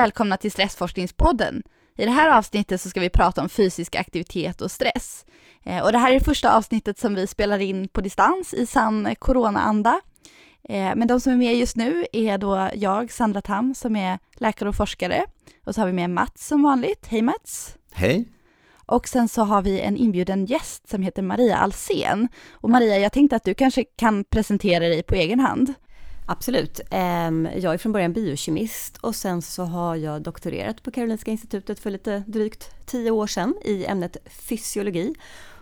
Välkomna till Stressforskningspodden. I det här avsnittet så ska vi prata om fysisk aktivitet och stress. Eh, och det här är det första avsnittet som vi spelar in på distans i sann coronaanda. Eh, men de som är med just nu är då jag, Sandra Tam, som är läkare och forskare. Och så har vi med Mats som vanligt. Hej Mats! Hej! Och sen så har vi en inbjuden gäst som heter Maria Alsen. Och Maria, jag tänkte att du kanske kan presentera dig på egen hand. Absolut. Ehm, jag är från början biokemist och sen så har jag doktorerat på Karolinska institutet för lite drygt tio år sedan i ämnet fysiologi.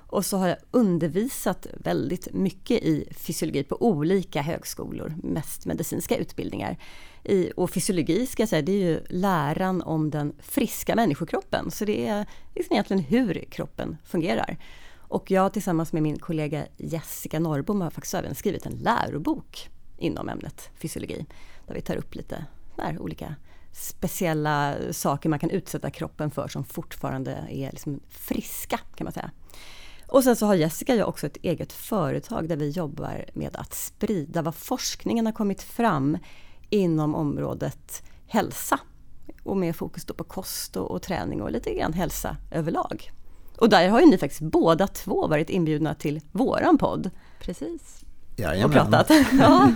Och så har jag undervisat väldigt mycket i fysiologi på olika högskolor, mest medicinska utbildningar. I, och fysiologi ska jag säga, det är ju läran om den friska människokroppen. Så det är liksom egentligen hur kroppen fungerar. Och jag tillsammans med min kollega Jessica Norrbom har faktiskt även skrivit en lärobok inom ämnet fysiologi. Där vi tar upp lite där, olika speciella saker man kan utsätta kroppen för som fortfarande är liksom friska kan man säga. Och sen så har Jessica och jag också ett eget företag där vi jobbar med att sprida vad forskningen har kommit fram inom området hälsa. Och med fokus då på kost och, och träning och lite grann hälsa överlag. Och där har ju ni faktiskt båda två varit inbjudna till våran podd. Precis. Jajamän. Och pratat. ja.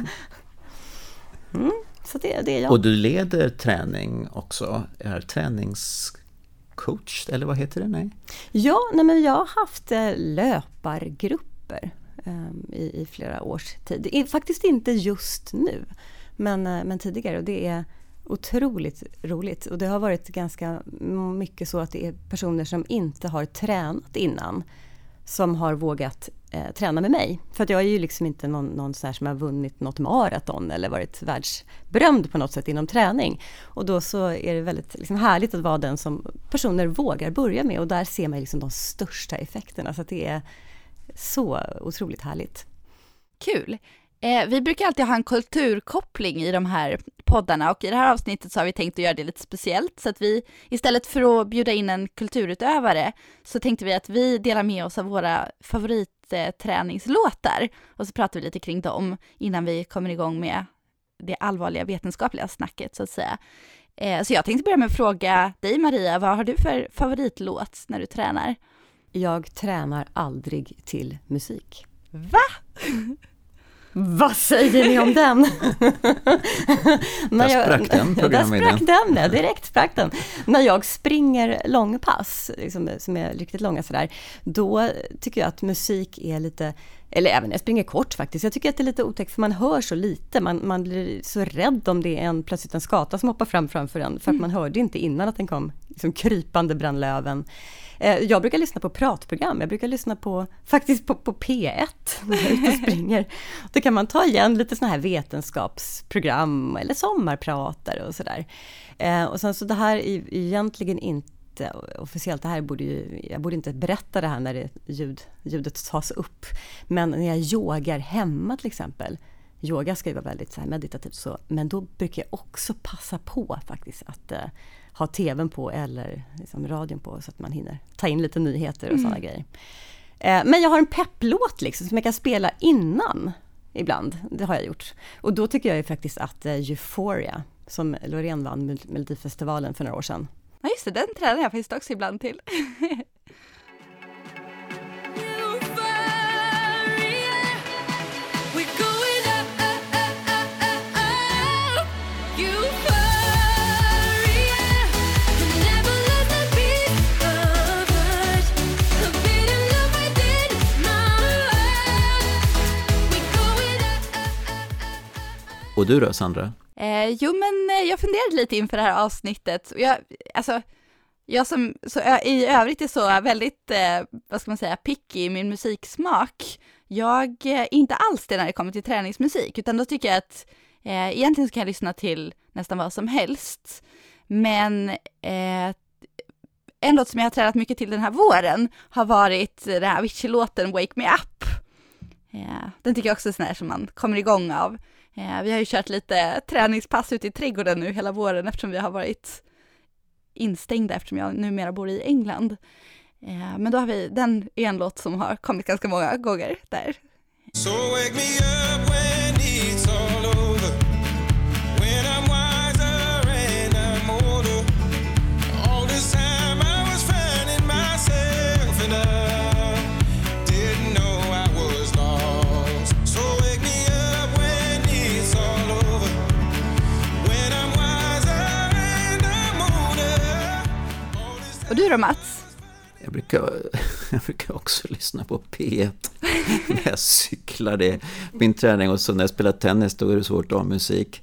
Mm, så det, det är jag. Och du leder träning också, är träningscoach eller vad heter det? Nej? Ja, nej men jag har haft eh, löpargrupper um, i, i, flera års tid. Faktiskt inte just nu, men, uh, men tidigare. Och det är otroligt roligt. Och det har varit ganska mycket så att det är personer som inte har tränat innan som har vågat eh, träna med mig. För att jag är ju liksom inte någon, någon sån som har vunnit något maraton eller varit världsberömd på något sätt inom träning. Och då så är det väldigt liksom härligt att vara den som personer vågar börja med och där ser man liksom de största effekterna. Så det är så otroligt härligt. Kul! Eh, vi brukar alltid ha en kulturkoppling i de här poddarna och i det här avsnittet så har vi tänkt att göra det lite speciellt så att vi istället för att bjuda in en kulturutövare så tänkte vi att vi delar med oss av våra favoritträningslåtar och så pratar vi lite kring dem innan vi kommer igång med det allvarliga vetenskapliga snacket så att säga. Eh, så jag tänkte börja med att fråga dig Maria, vad har du för favoritlåt när du tränar? Jag tränar aldrig till musik. Va? Vad säger ni om den? Där sprack den programidén. Där sprack den, ja, direkt sprack den. När jag springer långpass, liksom, som är riktigt långa sådär, då tycker jag att musik är lite eller även när jag springer kort faktiskt. Jag tycker att det är lite otäckt för man hör så lite. Man, man blir så rädd om det är en, plötsligt en skata som hoppar fram framför en. För att man hörde inte innan att den kom liksom krypande bland löven. Eh, jag brukar lyssna på pratprogram, jag brukar lyssna på, faktiskt på, på P1 när jag är ute och springer. Då kan man ta igen lite sådana här vetenskapsprogram eller sommarpratare och sådär. Eh, och sen så det här är egentligen inte officiellt, det här borde ju, jag borde inte berätta det här när det, ljud, ljudet tas upp. Men när jag yogar hemma till exempel, yoga ska ju vara väldigt så meditativt så, men då brukar jag också passa på faktiskt att eh, ha tvn på eller liksom radion på så att man hinner ta in lite nyheter och mm. sådana grejer. Eh, men jag har en pepplåt liksom som jag kan spela innan ibland. Det har jag gjort. Och då tycker jag ju faktiskt att eh, Euphoria, som Loreen vann Melodifestivalen för några år sedan. Ja just det, den tränar jag faktiskt också ibland till. Och du då, Sandra? Eh, jo, men eh, jag funderade lite inför det här avsnittet. Jag, alltså, jag som så, i övrigt är så väldigt, eh, vad ska man säga, picky i min musiksmak. Jag är inte alls det när det kommer till träningsmusik, utan då tycker jag att eh, egentligen så kan jag lyssna till nästan vad som helst. Men eh, en låt som jag har tränat mycket till den här våren har varit den här Avicii-låten Wake Me Up. Ja, den tycker jag också är sån här som man kommer igång av. Eh, vi har ju kört lite träningspass ute i trädgården nu hela våren eftersom vi har varit instängda eftersom jag numera bor i England. Eh, men då har vi, den är en låt som har kommit ganska många gånger där. So då Mats? Jag brukar, jag brukar också lyssna på P1 när jag cyklar. Det är min träning och så när jag spelar tennis då är det svårt att ha musik.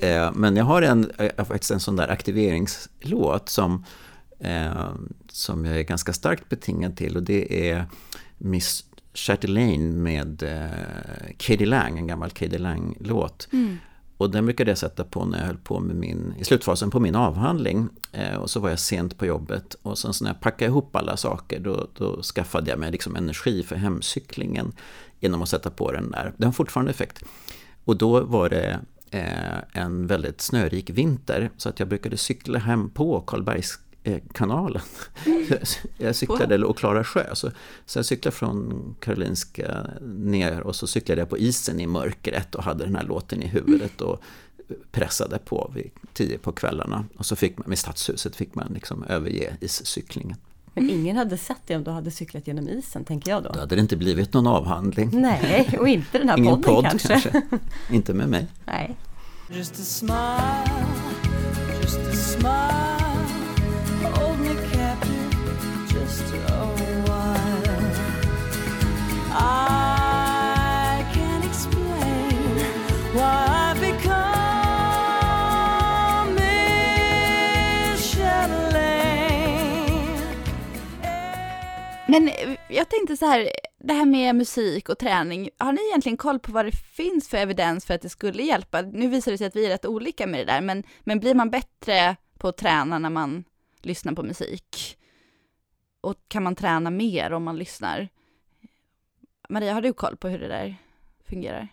Eh, men jag har en, faktiskt en sån där aktiveringslåt som, eh, som jag är ganska starkt betingad till och det är Miss Chatelaine med eh, Katie Lang, en gammal Katie Lang-låt. Mm. Och den brukade jag sätta på när jag höll på med min, i slutfasen på min avhandling. Eh, och så var jag sent på jobbet och sen så när jag packade ihop alla saker då, då skaffade jag mig liksom energi för hemcyklingen genom att sätta på den där. Den har fortfarande effekt. Och då var det eh, en väldigt snörik vinter så att jag brukade cykla hem på Karlbergs kanalen. Jag cyklade, och Klara sjö. Så, så jag cyklade från Karolinska ner och så cyklade jag på isen i mörkret och hade den här låten i huvudet och pressade på vid tio på kvällarna. Och så fick man, med Stadshuset fick man liksom överge iscyklingen. Men ingen hade sett det om du hade cyklat genom isen, tänker jag då. Då hade det inte blivit någon avhandling. Nej, och inte den här Ingen podden podd, kanske. kanske. Inte med mig. Nej. Just a smile, just a smile. Men eh, jag tänkte så här, det här med musik och träning, har ni egentligen koll på vad det finns för evidens för att det skulle hjälpa? Nu visar det sig att vi är rätt olika med det där, men, men blir man bättre på att träna när man lyssnar på musik? Och kan man träna mer om man lyssnar? Maria, har du koll på hur det där fungerar?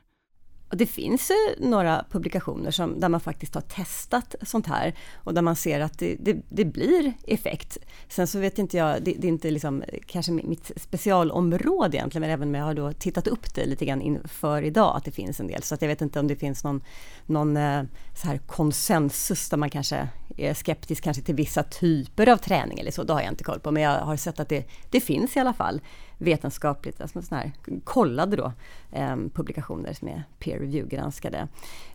Och det finns ju några publikationer som, där man faktiskt har testat sånt här och där man ser att det, det, det blir effekt. Sen så vet inte jag, det, det, är inte liksom kanske mitt specialområde egentligen, men även om jag har då tittat upp det lite grann inför idag, att det finns en del. Så att jag vet inte om det finns någon, någon eh, så här konsensus där man kanske är skeptisk kanske till vissa typer av träning eller så, det har jag inte koll på. Men jag har sett att det, det finns i alla fall vetenskapligt, alltså sån här kollade då, eh, publikationer som är peer review-granskade.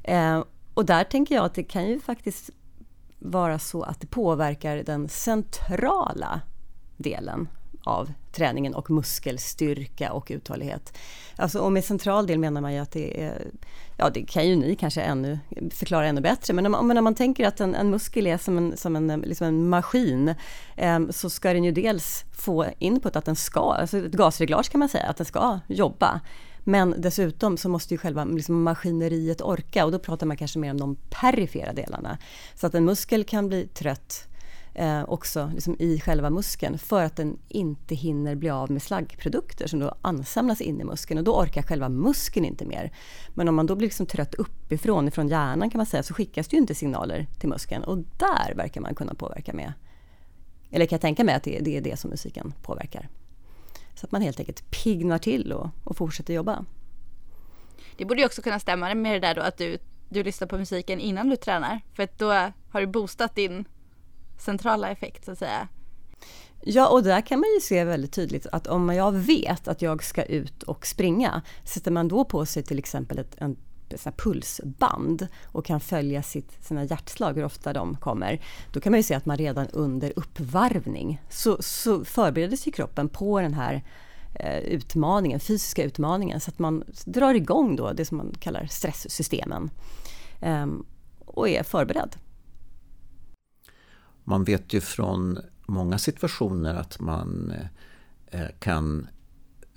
Eh, och där tänker jag att det kan ju faktiskt vara så att det påverkar den centrala delen av träningen och muskelstyrka och uthållighet. Alltså, och med central del menar man ju att det är, ja det kan ju ni kanske ännu förklara ännu bättre, men om, man, när man tänker att en, en, muskel är som en, som en, liksom en maskin, eh, så ska den ju dels få input att den ska, alltså ett gasreglage kan man säga, att den ska jobba. Men dessutom så måste ju själva liksom maskineriet orka och då pratar man kanske mer om de perifera delarna. Så att en muskel kan bli trött eh, också liksom i själva muskeln för att den inte hinner bli av med slaggprodukter som då ansamlas in i muskeln och då orkar själva muskeln inte mer. Men om man då blir liksom trött uppifrån, ifrån hjärnan kan man säga, så skickas det ju inte signaler till muskeln och där verkar man kunna påverka med. Eller kan jag tänka mig att det, det är det som musiken påverkar. Så att man helt enkelt pignar till och, och fortsätter jobba. Det borde ju också kunna stämma med det där då att du, du lyssnar på musiken innan du tränar. För att då har du boostat din centrala effekt så att säga. Ja, och där kan man ju se väldigt tydligt att om jag vet att jag ska ut och springa, sätter man då på sig till exempel ett en pulsband och kan följa sitt, sina hjärtslag, hur ofta de kommer, då kan man ju se att man redan under uppvarvning så, så förbereder sig kroppen på den här eh, utmaningen, fysiska utmaningen, så att man drar igång då det som man kallar stresssystemen ehm, och är förberedd. Man vet ju från många situationer att man eh, kan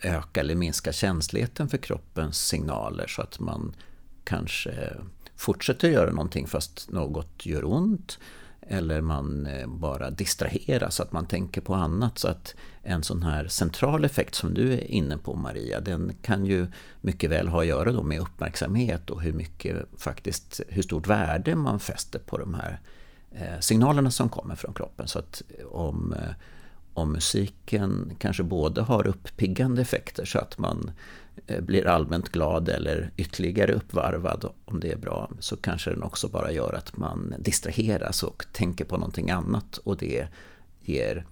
öka eller minska känsligheten för kroppens signaler så att man kanske fortsätter göra någonting fast något gör ont. Eller man eh, bara distraheras, så att man tänker på annat. Så att en sån här central effekt som du är inne på Maria, den kan ju mycket väl ha att göra då med uppmärksamhet och hur mycket faktiskt, hur stort värde man fäster på de här Eh, signalerna som kommer från kroppen. Så att eh, om, eh, om musiken kanske både har uppiggande effekter så att man blir allmänt glad eller ytterligare uppvarvad om det är bra så kanske den också bara gör att man distraheras och tänker på någonting annat och det ger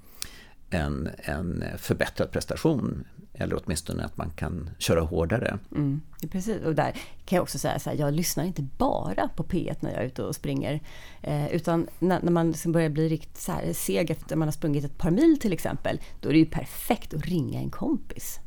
en, en förbättrad prestation. Eller åtminstone att man kan köra hårdare. Mm, precis, och där kan jag också säga så här, jag lyssnar inte bara på P1 när jag är ute och springer. Eh, utan när, när man liksom börjar bli riktigt så här seg efter man har sprungit ett par mil till exempel, då är det ju perfekt att ringa en kompis.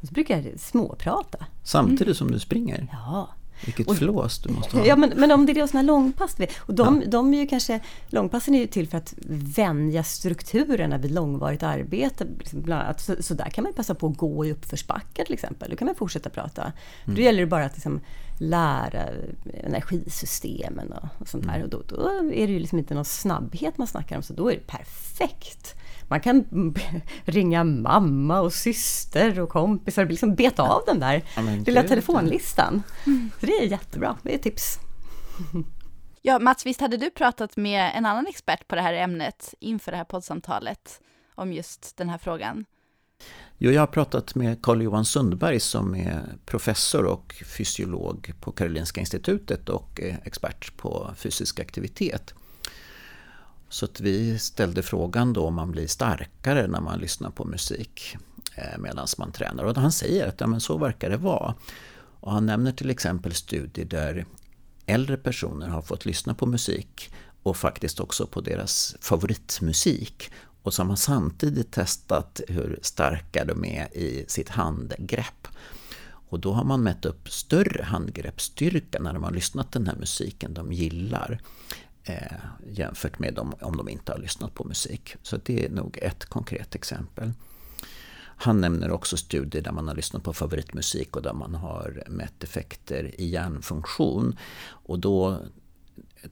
Och så brukar jag småprata. Samtidigt som du springer. Ja, Vilket Och- flås du måste ha. Ja, men, men om det är sådana långpass, och de, de är ju kanske, långpassen är ju till för att vänja strukturerna vid långvarigt arbete. Liksom bland annat. Så, så där kan man passa på att gå i uppförsbackar till exempel. Då kan man fortsätta prata. Då gäller det bara att liksom lära energisystemen och, och sånt där. Och då, då är det ju liksom inte någon snabbhet man snackar om, så då är det perfekt. Man kan ringa mamma och syster och kompisar och liksom beta av den där Ja, lilla telefonlistan. Så det är jättebra, det är tips. Ja, Mats, visst hade du pratat med en annan expert på det här ämnet inför det här poddsamtalet om just den här frågan? Jo, jag har pratat med Carl-Johan Sundberg som är professor och fysiolog på Karolinska institutet och expert på fysisk aktivitet. Så att vi ställde frågan då om man blir starkare när man lyssnar på musik eh, medan man tränar. Och han säger att ja, men så verkar det vara. Och han nämner till exempel studier där äldre personer har fått lyssna på musik och faktiskt också på deras favoritmusik. Och så har man samtidigt testat hur starka de är i sitt handgrepp. Och då har man mätt upp större handgreppsstyrka när de har lyssnat den här musiken de gillar. Eh, jämfört med dem om de inte har lyssnat på musik. Så det är nog ett konkret exempel. Han nämner också studier där man har lyssnat på favoritmusik och där man har mätt effekter i hjärnfunktion. Och då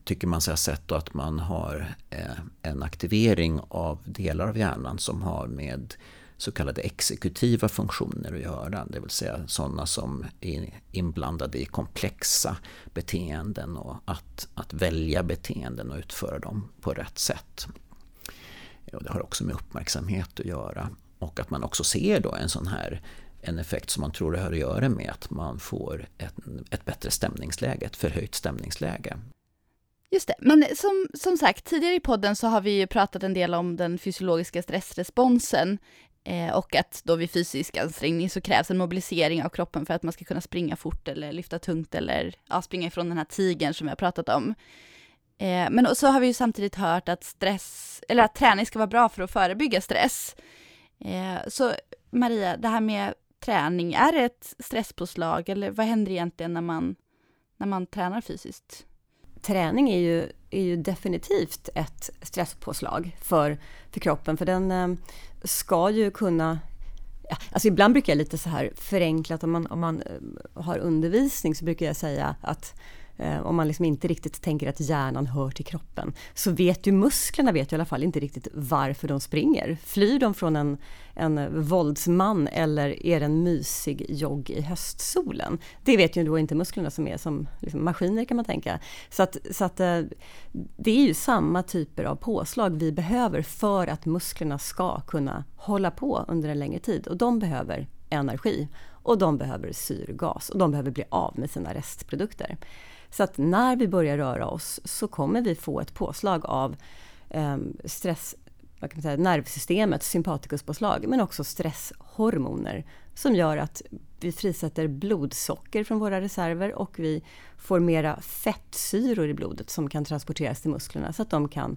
tycker man sig ha sett då att man har eh, en aktivering av delar av hjärnan som har med så kallade exekutiva funktioner att göra. Det vill säga sådana som är inblandade i komplexa beteenden och att, att välja beteenden och utföra dem på rätt sätt. Och det har också med uppmärksamhet att göra. Och att man också ser då en sån här en effekt som man tror det har att göra med att man får ett, ett bättre stämningsläge, ett förhöjt stämningsläge. Just det, men som, som sagt, tidigare i podden så har vi ju pratat en del om den fysiologiska stressresponsen eh, och att då vid fysisk ansträngning så krävs en mobilisering av kroppen för att man ska kunna springa fort eller lyfta tungt eller ja, springa ifrån den här tigern som vi har pratat om. Eh, men så har vi ju samtidigt hört att stress, eller att träning ska vara bra för att förebygga stress. Eh, så Maria, det här med träning, är det ett stresspåslag eller vad händer egentligen när man, när man tränar fysiskt? Träning är ju, är ju definitivt ett stresspåslag för, för kroppen, för den eh, ska ju kunna ja, Alltså ibland brukar jag lite så här förenklat, om man, om man eh, har undervisning så brukar jag säga att eh, Eh, om man liksom inte riktigt tänker att hjärnan hör till kroppen, så vet ju musklerna vet ju i alla fall inte riktigt varför de springer. Flyr de från en, en våldsman eller är det en mysig jogg i höstsolen? Det vet ju då inte musklerna som är som liksom maskiner kan man tänka. Så att, så att eh, det är ju samma typer av påslag vi behöver för att musklerna ska kunna hålla på under en längre tid och de behöver energi och de behöver syrgas och de behöver bli av med sina restprodukter. Så att när vi börjar röra oss så kommer vi få ett påslag av eh, stress, vad kan man säga, nervsystemet, sympatikuspåslag, men också stresshormoner som gör att vi frisätter blodsocker från våra reserver och vi får mera fettsyror i blodet som kan transporteras till musklerna så att de kan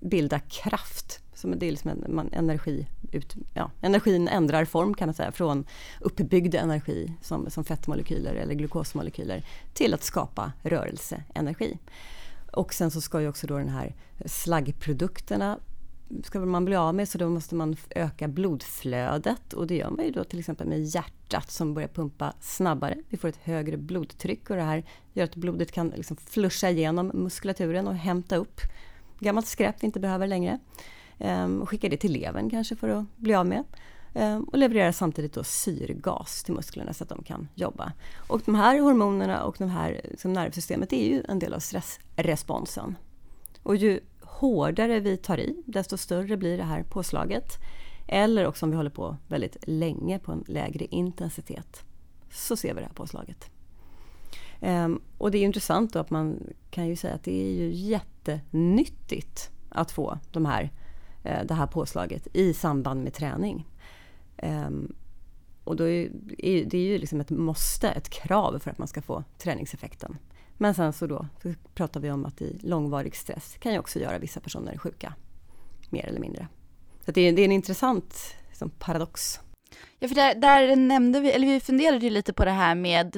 bilda kraft. Som det är liksom en, man, energi ut, ja, energin ändrar form kan man säga från uppbyggd energi som, som fettmolekyler eller glukosmolekyler till att skapa rörelseenergi. Och sen så ska ju också då den här slaggprodukterna ska man bli av med så då måste man öka blodflödet och det gör man ju då till exempel med hjärtat som börjar pumpa snabbare. Vi får ett högre blodtryck och det här gör att blodet kan liksom flusha igenom muskulaturen och hämta upp gammalt skräp vi inte behöver längre. Ehm, och skicka det till levern kanske för att bli av med. Ehm, och levererar samtidigt då syrgas till musklerna så att de kan jobba. Och de här hormonerna och de här liksom nervsystemet är ju en del av stressresponsen. Och ju hårdare vi tar i, desto större blir det här påslaget. Eller också om vi håller på väldigt länge på en lägre intensitet, så ser vi det här påslaget. Ehm, och det är intressant då att man kan ju säga att det är ju jättenyttigt att få de här Eh, det här påslaget i samband med träning. Ehm, och då är det är ju liksom ett måste, ett krav för att man ska få träningseffekten. Men sen så då så pratar vi om att i långvarig stress kan ju också göra vissa personer sjuka, mer eller mindre. Så det, är, det är en intressant liksom, paradox. Ja, för där, där nämnde vi, eller vi funderade ju lite på det här med,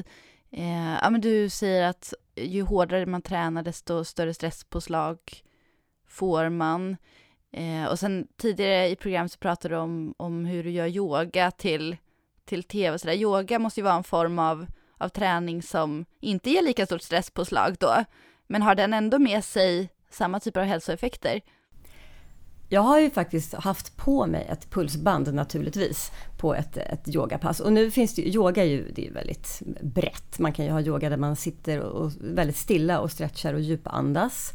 eh, ja men du säger att ju hårdare man tränar desto större stresspåslag får man. Eh, och sen tidigare i programmet så pratade du om, om hur du gör yoga till, till tv. Så där. Yoga måste ju vara en form av, av träning som inte ger lika stort stresspåslag då, men har den ändå med sig samma typer av hälsoeffekter? Jag har ju faktiskt haft på mig ett pulsband naturligtvis på ett, ett yogapass. Och nu finns det ju, yoga är ju, det är väldigt brett. Man kan ju ha yoga där man sitter och, och väldigt stilla och stretchar och djupandas.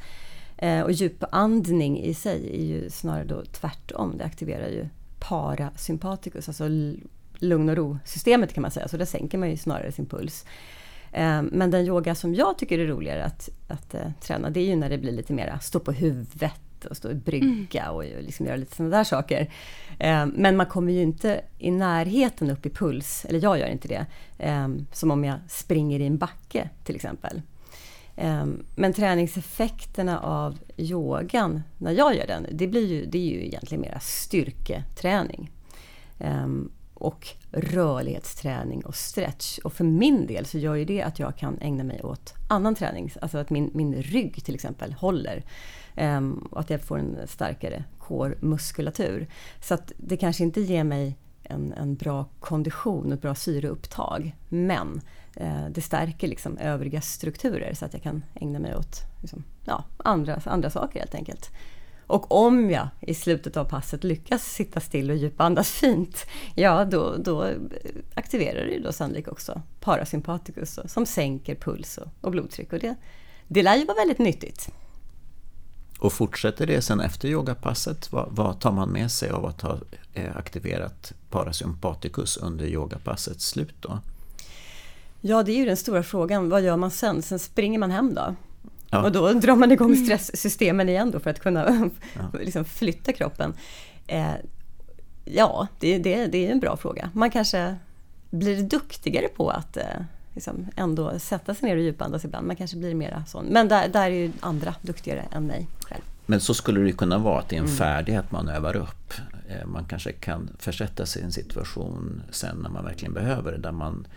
Eh, och djupandning i sig är ju snarare då tvärtom. Det aktiverar ju parasympaticus, alltså lugn och ro-systemet kan man säga. Så där sänker man ju snarare sin puls. Eh, men den yoga som jag tycker är roligare att, att uh, träna, det är ju när det blir lite mera stå på huvudet och stå i brygga och liksom göra lite sådana där saker. Eh, men man kommer ju inte i närheten upp i puls, eller jag gör inte det, eh, som om jag springer i en backe till exempel. Ehm, men träningseffekterna av yogan, när jag gör den, det, blir ju, det är ju egentligen mera styrketräning. Ehm, och rörlighetsträning och stretch. Och för min del så gör ju det att jag kan ägna mig åt annan träning. Alltså att min, min rygg till exempel håller. Ehm, och att jag får en starkare core-muskulatur. Så att det kanske inte ger mig en, en bra kondition, och ett bra syreupptag. Men Eh, det stärker liksom övriga strukturer så att jag kan ägna mig åt liksom, ja, andra, andra saker helt enkelt. Och om jag i slutet av passet lyckas sitta still och djupandas fint, ja då, då aktiverar det då sannolikt också parasympaticus som sänker puls och, och blodtryck. Och det, det lär ju vara väldigt nyttigt. Och fortsätter det sen efter yogapasset? Vad, vad tar man med sig av att ha eh, aktiverat parasympaticus under yogapassets slut då? Ja, det är ju den stora frågan. Vad gör man sen? Sen springer man hem då? Ja. Och då drar man igång stresssystemen igen då för att kunna ja. liksom flytta kroppen. Eh, ja, det, det, det är en bra fråga. Man kanske blir duktigare på att eh, liksom ändå sätta sig ner och djupandas ibland. Man kanske blir mera sån. Men där, där är ju andra duktigare än mig själv. Men så skulle det kunna vara att det är en mm. färdighet man övar upp. Eh, man kanske kan försätta sig i en situation sen när man verkligen behöver det, där man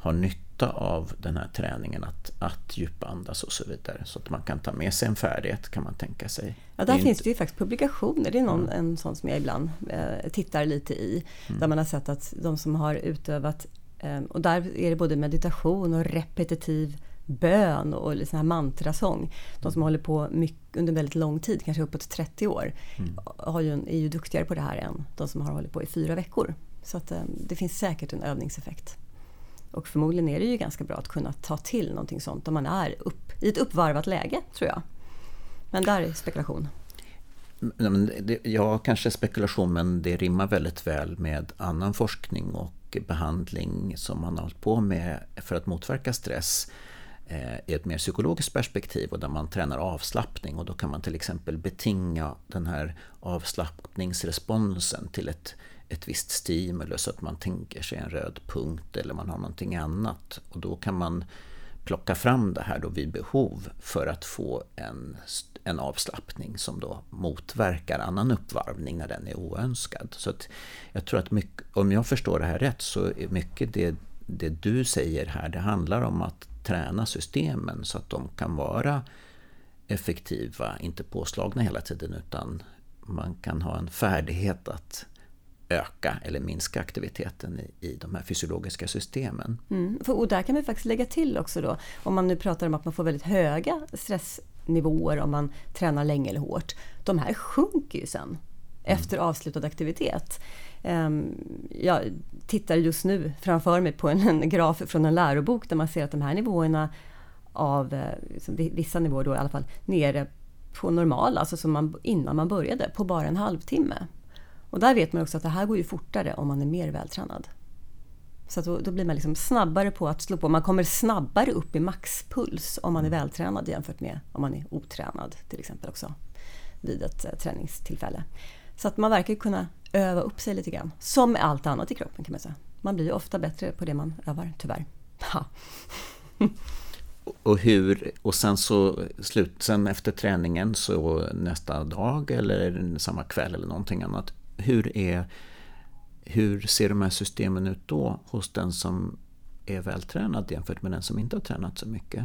har nytta av den här träningen att, att djupandas och så vidare. Så att man kan ta med sig en färdighet kan man tänka sig. Ja, där det finns inte... det ju faktiskt publikationer. Det är någon, mm. en sån som jag ibland eh, tittar lite i. Mm. Där man har sett att de som har utövat Ehm, och där är det både meditation och repetitiv bön och sån här mantrasång. De som håller på mycket, under väldigt lång tid, kanske uppåt 30 år, mm. har ju, är ju duktigare på det här än de som har hållit på i fyra veckor. Så att, ehm, det finns säkert en övningseffekt. Och förmodligen är det ju ganska bra att kunna ta till någonting sånt om man är upp, i ett uppvarvat läge, tror jag. Men där är spekulation. Ja, kanske spekulation, men det rimmar väldigt väl med annan forskning och behandling som man har hållit på med för att motverka stress eh, i ett mer psykologiskt perspektiv och där man tränar avslappning och då kan man till exempel betinga den här avslappningsresponsen till ett, ett visst stimulus att man tänker sig en röd punkt eller man har någonting annat och då kan man plocka fram det här då vid behov för att få en, en avslappning som då motverkar annan uppvarvning när den är oönskad. Så att jag tror att mycket, om jag förstår det här rätt så är mycket det, det du säger här, det handlar om att träna systemen så att de kan vara effektiva, inte påslagna hela tiden utan man kan ha en färdighet att öka eller minska aktiviteten i, i de här fysiologiska systemen. Mm, och där kan vi faktiskt lägga till också då, om man nu pratar om att man får väldigt höga stressnivåer om man tränar länge eller hårt. De här sjunker ju sen efter mm. avslutad aktivitet. Um, jag tittar just nu framför mig på en, graf från en lärobok där man ser att de här nivåerna av, liksom, vissa nivåer då i alla fall, nere på normal, alltså som man, innan man började, på bara en halvtimme. Och där vet man också att det här går ju fortare om man är mer vältränad. Så då, då, blir man liksom snabbare på att slå på. Man kommer snabbare upp i maxpuls om man är vältränad jämfört med om man är otränad till exempel också vid ett eh, träningstillfälle. Så att man verkar kunna öva upp sig lite grann. Som med allt annat i kroppen kan man säga. Man blir ju ofta bättre på det man övar, tyvärr. Och, hur, och sen så slut, sen efter träningen så nästa dag eller samma kväll eller någonting annat. Hur, är, hur ser de här systemen ut då hos den som är vältränad jämfört med den som inte har tränat så mycket?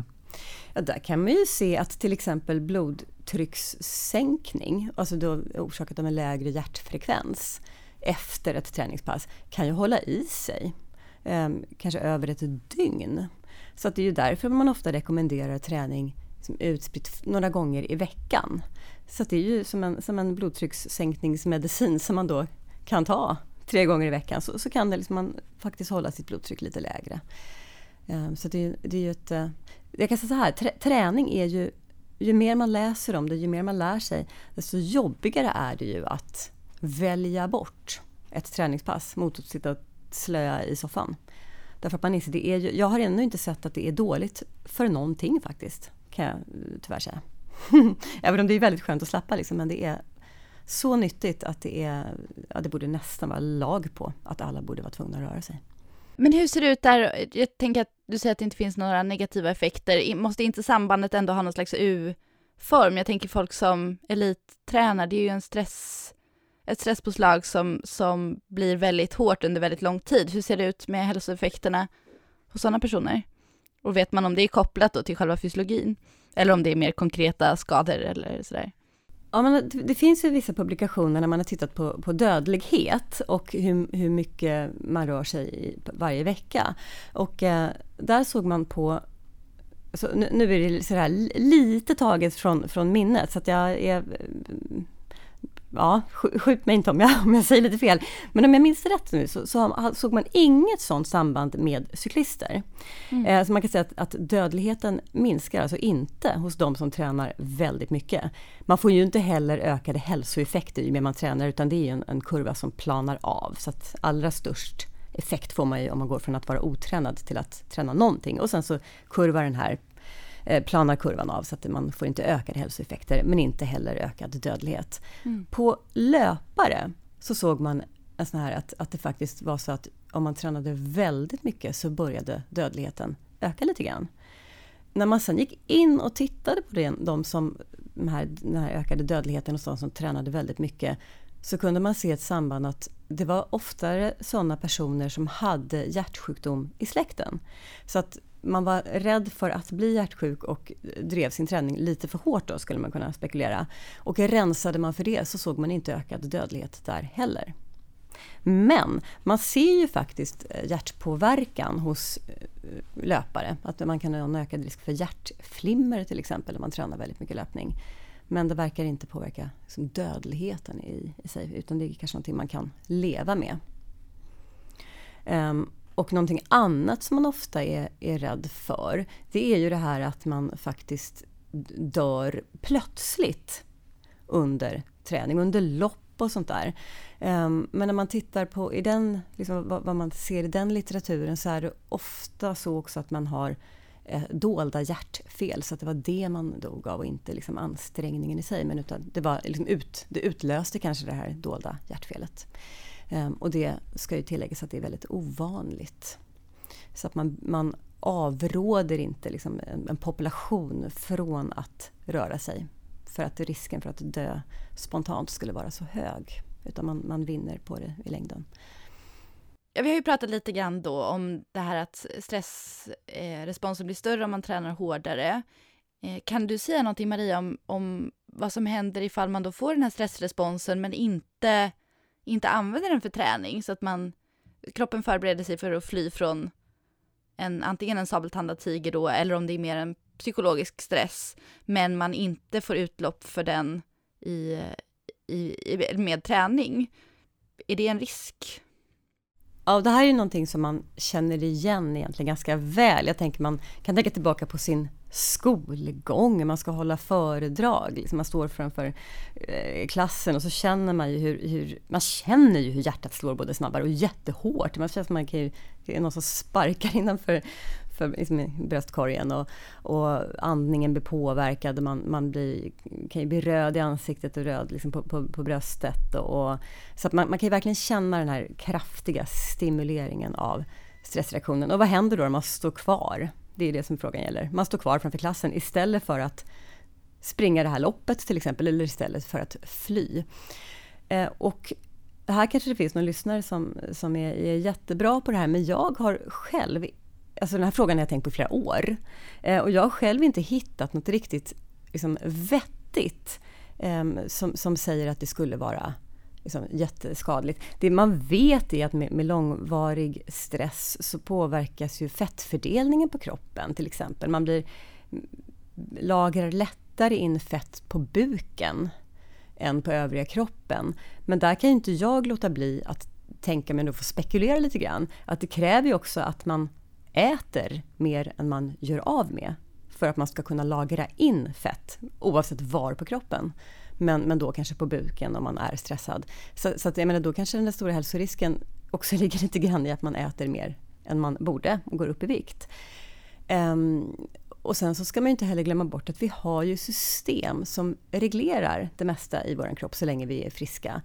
Ja, där kan man ju se att till exempel blodtryckssänkning, alltså då orsakat av en lägre hjärtfrekvens efter ett träningspass, kan ju hålla i sig. Eh, kanske över ett dygn. Så att det är ju därför man ofta rekommenderar träning som utspritt några gånger i veckan. Så det är ju som en, som en blodtryckssänkningsmedicin som man då kan ta tre gånger i veckan. Så, så kan det liksom man faktiskt hålla sitt blodtryck lite lägre. Um, så det, det är ju ett... Eh, jag kan säga så här, träning är ju... Ju mer man läser om det, ju mer man lär sig, desto jobbigare är det ju att välja bort ett träningspass mot att sitta och slöa i soffan. Därför att man inser, det är ju, jag har ännu inte sett att det är dåligt för någonting faktiskt, kan jag eh, tyvärr säga. Även om det är väldigt skönt att slappa liksom, men det är så nyttigt att det är, ja, det borde nästan vara lag på att alla borde vara tvungna att röra sig. Men hur ser det ut där? Jag tänker att du säger att det inte finns några negativa effekter. Måste inte sambandet ändå ha någon slags U-form? Jag tänker folk som elittränar, det är ju en stress, ett stresspåslag som, som blir väldigt hårt under väldigt lång tid. Hur ser det ut med hälsoeffekterna hos sådana personer? Och vet man om det är kopplat då till själva fysiologin? Eller om det är mer konkreta skador eller sådär? Ja, men det finns ju vissa publikationer när man har tittat på, på dödlighet och hur, hur mycket man rör sig i varje vecka. Och eh, där såg man på så nu, nu är det så lite taget från, från minnet så att jag är ja, skjut mig inte om jag, om jag säger lite fel. Men om jag minns rätt nu så, så såg man inget sådant samband med cyklister. Mm. Eh, så man kan säga att, att, dödligheten minskar alltså inte hos de som tränar väldigt mycket. Man får ju inte heller ökade hälsoeffekter ju mer man tränar utan det är en, en kurva som planar av. Så att allra störst effekt får man ju om man går från att vara otränad till att träna någonting och sen så kurvar den här planar kurvan av så att man får inte ökade hälsoeffekter men inte heller ökad dödlighet. Mm. På löpare så såg man sån här att, att det faktiskt var så att om man tränade väldigt mycket så började dödligheten öka lite grann. När man sen gick in och tittade på det, de som, den, här, den här ökade dödligheten hos de som tränade väldigt mycket så kunde man se ett samband att det var oftare sådana personer som hade hjärtsjukdom i släkten. Så att man var rädd för att bli hjärtsjuk och drev sin träning lite för hårt då skulle man kunna spekulera. Och rensade man för det så såg man inte ökad dödlighet där heller. Men man ser ju faktiskt eh, hjärtpåverkan hos eh, löpare. Att man kan ha en ökad risk för hjärtflimmer till exempel om man tränar väldigt mycket löpning. Men det verkar inte påverka liksom, dödligheten i, i sig utan det är kanske någonting man kan leva med. Um, och någonting annat som man ofta är, är rädd för, det är ju det här att man faktiskt dör plötsligt under träning, under lopp och sånt där. Ehm, men när man tittar på i den, liksom, vad, man ser i den litteraturen så är det ofta så också att man har eh, dolda hjärtfel. Så att det var det man dog av och inte liksom ansträngningen i sig. Men utan det, var liksom ut, det utlöste kanske det här dolda hjärtfelet. Ehm, och det ska ju tilläggas att det är väldigt ovanligt. Så att man, man avråder inte liksom en, population från att röra sig. För att risken för att dö spontant skulle vara så hög. Utan man, man vinner på det i längden. Ja, vi har ju pratat lite grann då om det här att stressresponsen eh, blir större om man tränar hårdare. Eh, kan du säga någonting Maria om, om vad som händer ifall man då får den här stressresponsen men inte inte använder den för träning så att man kroppen förbereder sig för att fly från en, antingen en sabeltandad tiger då eller om det är mer en psykologisk stress men man inte får utlopp för den i, i, med träning. Är det en risk? Ja, det här är ju någonting som man känner igen egentligen ganska väl. Jag tänker man kan tänka tillbaka på sin skolgång, man ska hålla föredrag, liksom man står framför eh, klassen och så känner man ju hur, hur, man känner ju hur hjärtat slår både snabbare och jättehårt. Man känner att man kan ju, det är någon som sparkar innanför för liksom, bröstkorgen och, och andningen blir påverkad och man, man blir, kan ju bli röd i ansiktet och röd liksom på, på, på bröstet. Och, och, så att man, man kan ju verkligen känna den här kraftiga stimuleringen av stressreaktionen. Och vad händer då om man står kvar? Det är det som frågan gäller. Man står kvar framför klassen istället för att springa det här loppet till exempel, eller istället för att fly. Eh, och här kanske det finns någon lyssnare som, som är, är jättebra på det här, men jag har själv, alltså den här frågan har jag tänkt på i flera år, eh, och jag har själv inte hittat något riktigt liksom, vettigt eh, som, som säger att det skulle vara liksom, jätteskadligt. Det man vet är att med, med, långvarig stress så påverkas ju fettfördelningen på kroppen till exempel. Man blir mm, lagrar lättare in fett på buken än på övriga kroppen. Men där kan ju inte jag låta bli att tänka mig, och få spekulera lite grann, att det kräver ju också att man äter mer än man gör av med för att man ska kunna lagra in fett oavsett var på kroppen. Men, men då kanske på buken om man är stressad. Så, så att jag menar, då kanske den där stora hälsorisken också ligger lite grann i att man äter mer än man borde och går upp i vikt. Um, och sen så ska man inte heller glömma bort att vi har ju system som reglerar det mesta i vår kropp så länge vi är friska.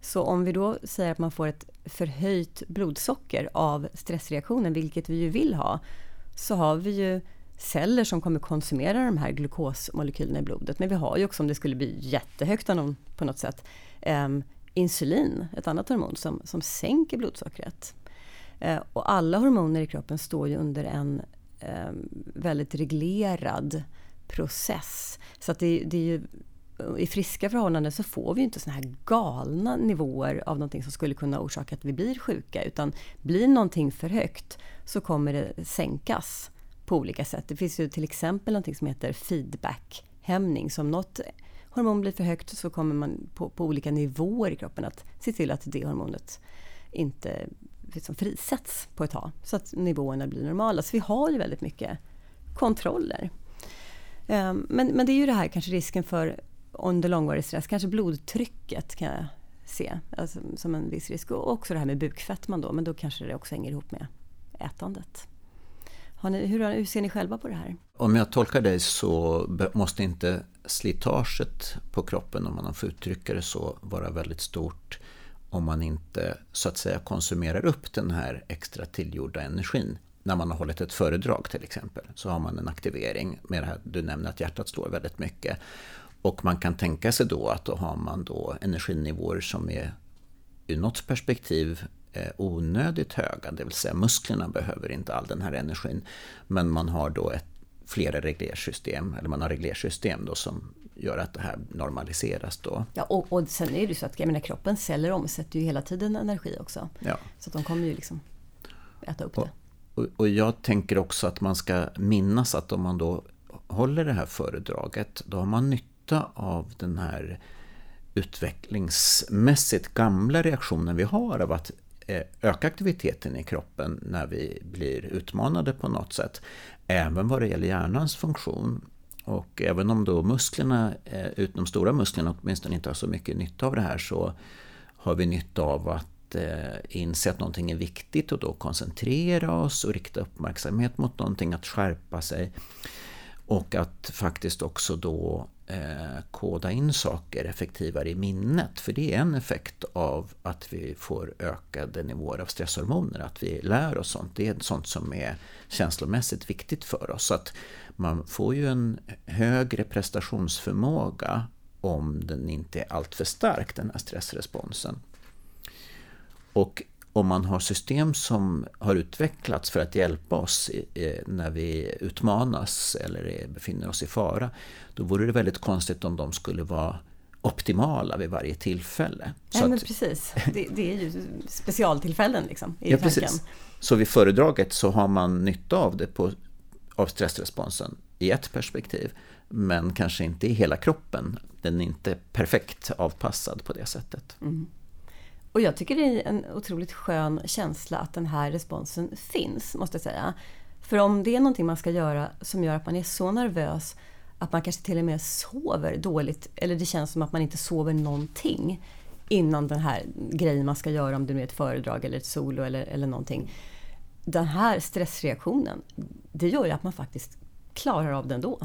Så om vi då säger att man får ett förhöjt blodsocker av stressreaktionen, vilket vi ju vill ha, så har vi ju celler som kommer konsumera de här glukosmolekylerna i blodet. Men vi har ju också, om det skulle bli jättehögt på något sätt, um, insulin, ett annat hormon som, som sänker blodsockret. Uh, och alla hormoner i kroppen står ju under en ehm, väldigt reglerad process. Så att det, det är ju, i friska förhållanden så får vi inte såna här galna nivåer av någonting som skulle kunna orsaka att vi blir sjuka. Utan blir någonting för högt så kommer det sänkas på olika sätt. Det finns ju till exempel något som heter feedbackhämning. Så om något hormon blir för högt så kommer man på, på olika nivåer i kroppen att se till att det hormonet inte liksom frisätts på ett tag så att nivåerna blir normala. Så vi har ju väldigt mycket kontroller. Ehm, men, men det är ju det här kanske risken för under långvarig stress, kanske blodtrycket kan jag se alltså, som en viss risk. Och också det här med bukfettman då, men då kanske det också hänger ihop med ätandet. Ni, hur, hur, ser ni själva på det här? Om jag tolkar dig så måste inte slitaget på kroppen, om man får uttrycka det så, vara väldigt stort om man inte så att säga konsumerar upp den här extra tillgjorda energin. När man har hållit ett föredrag till exempel så har man en aktivering med det här, du nämner att hjärtat slår väldigt mycket. Och man kan tänka sig då att då har man då energinivåer som är ur något perspektiv onödigt höga, det vill säga musklerna behöver inte all den här energin. Men man har då ett, flera reglersystem, eller man har reglersystem då som gör att det här normaliseras då. Ja, och, och sen är det ju så att jag menar, kroppens celler omsätter ju hela tiden energi också. Ja. Så att de kommer ju liksom äta upp det. Och, och jag tänker också att man ska minnas att om man då håller det här föredraget, då har man nytta av den här utvecklingsmässigt gamla reaktionen vi har av att eh, Eh, öka aktiviteten i kroppen när vi blir utmanade på något sätt. Även vad det gäller hjärnans funktion. Och även om då musklerna, eh, utom de stora musklerna åtminstone inte har så mycket nytta av det här så har vi nytta av att eh, inse att någonting är viktigt och då koncentrera oss och rikta uppmärksamhet mot någonting, att skärpa sig. Och att faktiskt också då eh, koda in saker effektivare i minnet. För det är en effekt av att vi får ökade nivåer av stresshormoner. Att vi lär oss sånt. Det är sånt som är känslomässigt viktigt för oss. Så att man får ju en högre prestationsförmåga om den inte är alltför stark, den här stressresponsen. Och om man har system som har utvecklats för att hjälpa oss när vi utmanas eller befinner oss i fara, då vore det väldigt konstigt om de skulle vara optimala vid varje tillfälle. Nej, men precis. Det, det, är ju specialtillfällen liksom, i ja, tanken. Precis. Så vid föredraget så har man nytta av det på, av stressresponsen i ett perspektiv, men kanske inte i hela kroppen. Den är inte perfekt avpassad på det sättet. Mm. Och jag tycker det är en otroligt skön känsla att den här responsen finns, måste jag säga. För om det är någonting man ska göra som gör att man är så nervös att man kanske till och med sover dåligt, eller det känns som att man inte sover någonting innan den här grejen man ska göra, om det nu är ett föredrag eller ett solo eller, eller någonting. Den här stressreaktionen, det gör ju att man faktiskt klarar av det ändå.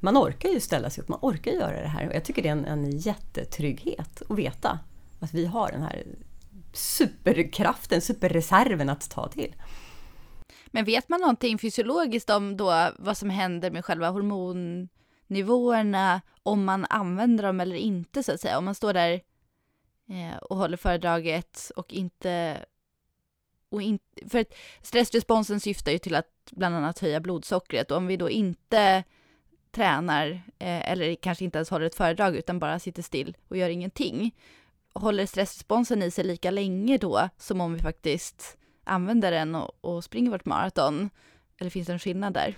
Man orkar ju ställa sig upp, man orkar göra det här och jag tycker det är en, en jättetrygghet att veta att vi har den här superkraften, superreserven att ta till. Men vet man någonting fysiologiskt om då vad som händer med själva hormonnivåerna om man använder dem eller inte så att säga? Om man står där eh, och håller föredraget och inte... Och in, för att stressresponsen syftar ju till att bland annat höja blodsockret och om vi då inte tränar eh, eller kanske inte ens håller ett föredrag utan bara sitter still och gör ingenting. Håller stressresponsen i sig lika länge då som om vi faktiskt använder den och, och springer vårt maraton? Eller finns det en skillnad där?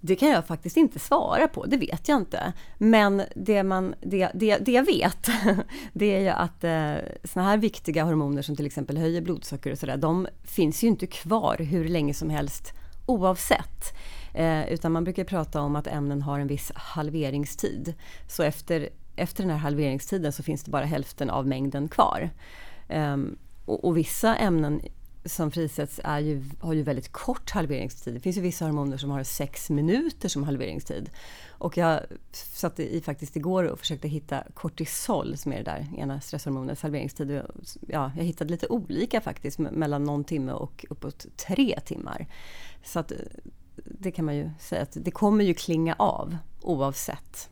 Det kan jag faktiskt inte svara på, det vet jag inte. Men det, man, det, det, det jag vet, det är ju att eh, såna här viktiga hormoner som till exempel höjer blodsocker och sådär, de finns ju inte kvar hur länge som helst oavsett. Eh, utan man brukar prata om att ämnen har en viss halveringstid. Så efter, efter den här halveringstiden så finns det bara hälften av mängden kvar. Um, och, och, vissa ämnen som frisätts är ju, har ju väldigt kort halveringstid. Det finns ju vissa hormoner som har sex minuter som halveringstid. Och jag satt i faktiskt igår och försökte hitta kortisol som är det där ena stresshormonets halveringstid. Ja, jag hittade lite olika faktiskt mellan någon timme och uppåt tre timmar. Så att eh, det kan man ju säga att det kommer ju klinga av oavsett.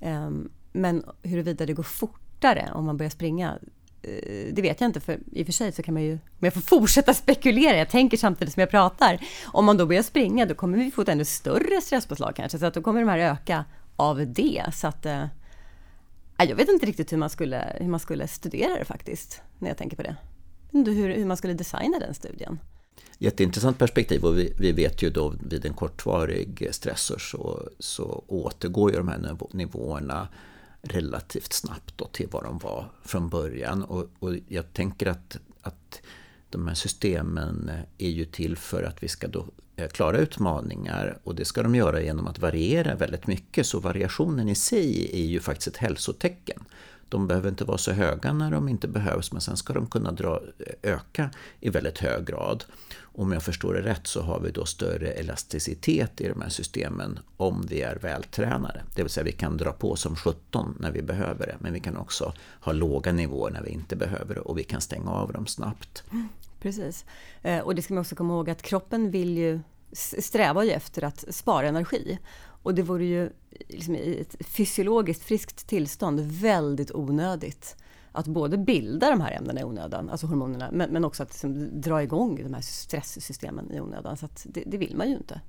Um, men huruvida det går fortare om man börjar springa, eh, det vet jag inte. För i och för sig så kan man ju, om jag får fortsätta spekulera, jag tänker samtidigt som jag pratar. Om man då börjar springa, då kommer vi få ett ännu större stresspåslag kanske. Så att då kommer de här öka av det. Så att, eh, jag vet inte riktigt hur man, skulle, hur man skulle studera det faktiskt, när jag tänker på det. Hur, hur man skulle designa den studien. Jätteintressant perspektiv och vi, vi, vet ju då vid en kortvarig stressor så, så återgår ju de här nivåerna relativt snabbt då till vad de var från början. Och, och jag tänker att, att de här systemen är ju till för att vi ska då eh, klara utmaningar och det ska de göra genom att variera väldigt mycket. Så variationen i sig är ju faktiskt ett hälsotecken. De behöver inte vara så höga när de inte behövs men sen ska de kunna dra, eh, öka i väldigt hög grad. Om jag förstår det rätt så har vi då större elasticitet i de här systemen om vi är vältränade. Det vill säga vi kan dra på som 17 när vi behöver det men vi kan också ha låga nivåer när vi inte behöver det och vi kan stänga av dem snabbt. Mm, precis. Eh, och det ska man också komma ihåg att kroppen vill ju strävar ju efter att spara energi. Och det vore ju liksom i ett fysiologiskt friskt tillstånd väldigt onödigt att både bilda de här ämnena i onödan, alltså hormonerna, men, men också att liksom dra igång de här stresssystemen i onödan. Så det, det, vill man ju inte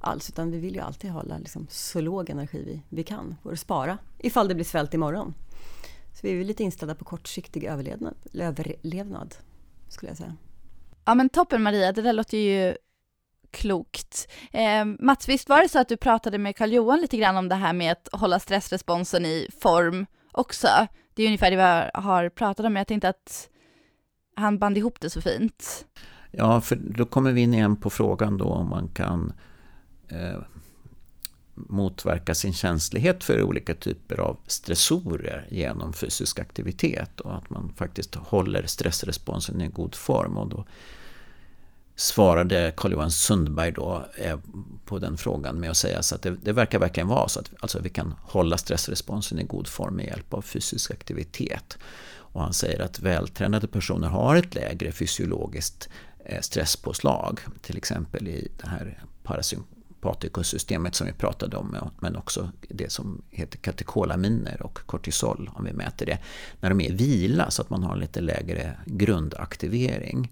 alls, utan vi vill ju alltid hålla liksom så låg energi vi, vi kan för att spara ifall det blir svält imorgon. Så vi är lite inställda på kortsiktig överlevnad, överlevnad skulle jag säga. Ja men toppen Maria, det där låter ju klokt. Eh, Mats, visst var det så att du pratade med Karl-Johan lite grann om det här med att hålla stressresponsen i form också? Det är ungefär det vi har pratat om, men jag tänkte att han band ihop det så fint. Ja, för då kommer vi in igen på frågan då om man kan eh, motverka sin känslighet för olika typer av stressorer genom fysisk aktivitet och att man faktiskt håller stressresponsen i god form. Och då svarade Carl-Johan Sundberg då eh, på den frågan med att säga så att det, det, verkar verkligen vara så att alltså vi kan hålla stressresponsen i god form med hjälp av fysisk aktivitet. Och han säger att vältränade personer har ett lägre fysiologiskt eh, stresspåslag, till exempel i det här parasympatikussystemet som vi pratade om, men också det som heter katekolaminer och kortisol, om vi mäter det, när de är i vila så att man har lite lägre grundaktivering.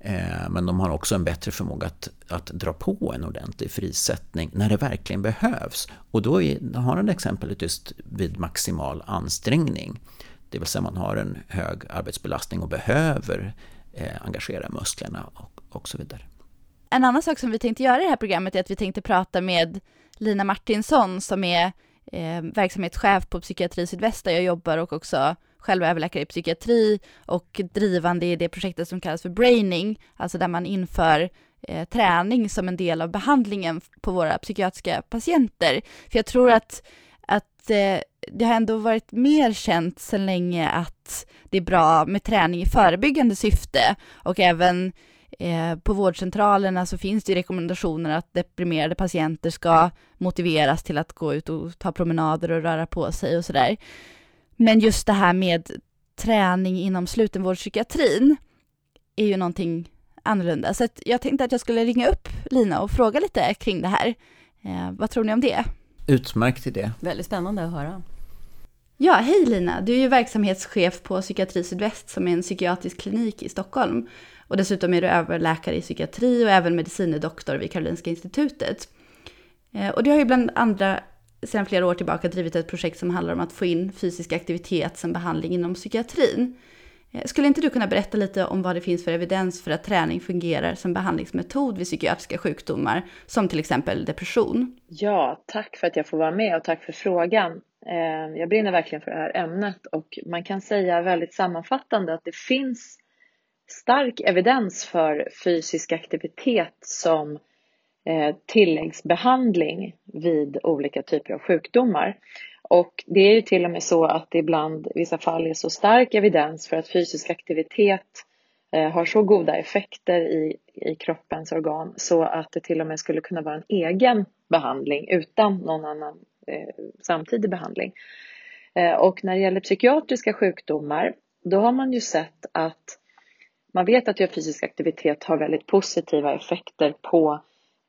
Eh, men de har också en bättre förmåga att, att dra på en ordentlig frisättning när det verkligen behövs. Och då är, har han exemplet just vid maximal ansträngning. Det vill säga man har en hög arbetsbelastning och behöver eh, engagera musklerna och, och så vidare. En annan sak som vi tänkte göra i det här programmet är att vi tänkte prata med Lina Martinsson som är eh, verksamhetschef på Psykiatri Sydväst där jag jobbar och också själv överläkare i psykiatri och drivande i det projektet som kallas för braining, alltså där man inför eh, träning som en del av behandlingen på våra psykiatriska patienter. För jag tror att, att eh, det har ändå varit mer känt sedan länge att det är bra med träning i förebyggande syfte och även Eh, på vårdcentralerna så finns det rekommendationer att deprimerade patienter ska motiveras till att gå ut och ta promenader och röra på sig och sådär. Men just det här med träning inom slutenvårdspsykiatrin är ju någonting annorlunda. Så jag tänkte att jag skulle ringa upp Lina och fråga lite kring det här. Eh, vad tror ni om det? Utmärkt idé. Väldigt spännande att höra. Ja, hej Lina! Du är ju verksamhetschef på Psykiatri Sydväst som är en psykiatrisk klinik i Stockholm. Och dessutom är du överläkare i psykiatri och även medicinedoktor vid Karolinska Institutet. Eh, och du har ju bland andra sedan flera år tillbaka drivit ett projekt som handlar om att få in fysisk aktivitet som behandling inom psykiatrin. Eh, skulle inte du kunna berätta lite om vad det finns för evidens för att träning fungerar som behandlingsmetod vid psykiatriska sjukdomar, som till exempel depression? Ja, tack för att jag får vara med och tack för frågan. Eh, jag brinner verkligen för det här ämnet och man kan säga väldigt sammanfattande att det finns stark evidens för fysisk aktivitet som eh, Eh, tilläggsbehandling vid olika typer av sjukdomar. Och det är ju till och med så att det ibland i vissa fall är så stark evidens för att fysisk aktivitet eh, har så goda effekter i, i kroppens organ så att det till och med skulle kunna vara en egen behandling utan någon annan eh, samtidig behandling. Eh, och när det gäller psykiatriska sjukdomar då har man ju sett att man vet att fysisk aktivitet har väldigt positiva effekter på eh,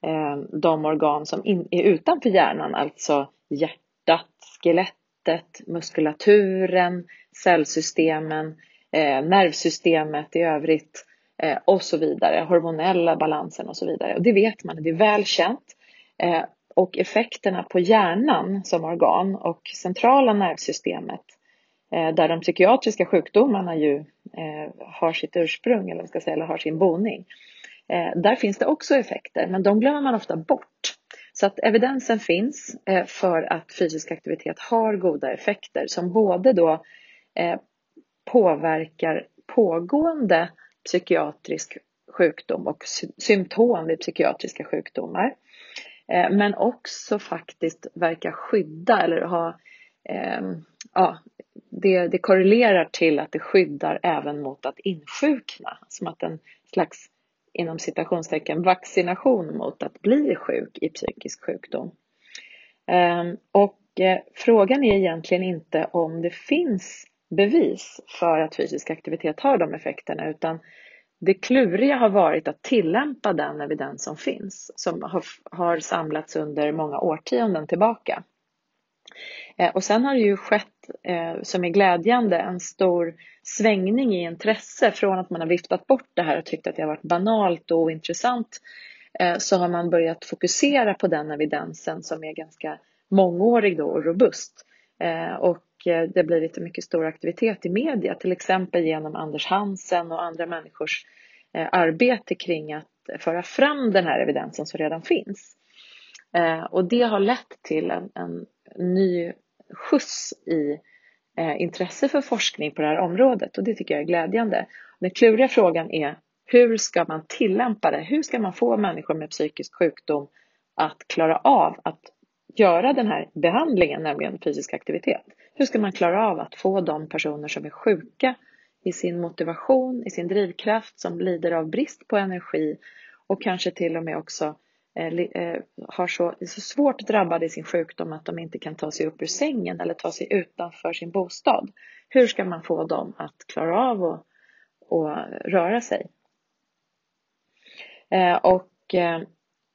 Eh, de organ som in, är utanför hjärnan, alltså hjärtat, skelettet, muskulaturen, cellsystemen, eh, nervsystemet i övrigt eh, och så vidare, hormonella balansen och så vidare. Och det vet man, det är väl känt. Eh, och effekterna på hjärnan som organ och centrala nervsystemet eh, där de psykiatriska sjukdomarna ju eh, har sitt ursprung eller, ska säga, eller har sin boning. Eh, där finns det också effekter men de glömmer man ofta bort. Så att evidensen finns eh, för att fysisk aktivitet har goda effekter som både då eh, påverkar pågående psykiatrisk sjukdom och symptom vid psykiatriska sjukdomar. Eh, men också faktiskt verkar skydda eller ha, ehm, ja, det, det korrelerar till att det skyddar även mot att insjukna. Som att en slags inom citationstecken vaccination mot att bli sjuk i psykisk sjukdom. Ehm, och eh, frågan är egentligen inte om det finns bevis för att fysisk aktivitet har de effekterna utan det kluriga har varit att tillämpa den evidens som finns som har, har samlats under många årtionden tillbaka. Eh, och sen har det ju skett, eh, som är glädjande, en stor svängning i intresse från att man har viftat bort det här och tyckt att det har varit banalt och ointressant eh, så har man börjat fokusera på den evidensen som är ganska mångårig då och robust. Och det har blivit mycket stor aktivitet i media, till exempel genom Anders Hansen och andra människors arbete kring att föra fram den här evidensen som redan finns. Och det har lett till en, en ny skjuts i eh, intresse för forskning på det här området och det tycker jag är glädjande. Den kluriga frågan är hur ska man tillämpa det? Hur ska man få människor med psykisk sjukdom att klara av att göra den här behandlingen, nämligen fysisk aktivitet? Hur ska man klara av att få de personer som är sjuka i sin motivation, i sin drivkraft, som lider av brist på energi och kanske till och med också eh, Eh, eh, har så, är så svårt drabbade i sin sjukdom att de inte kan ta sig upp ur sängen eller ta sig utanför sin bostad. Hur ska man få dem att klara av att, och röra sig? Eh, och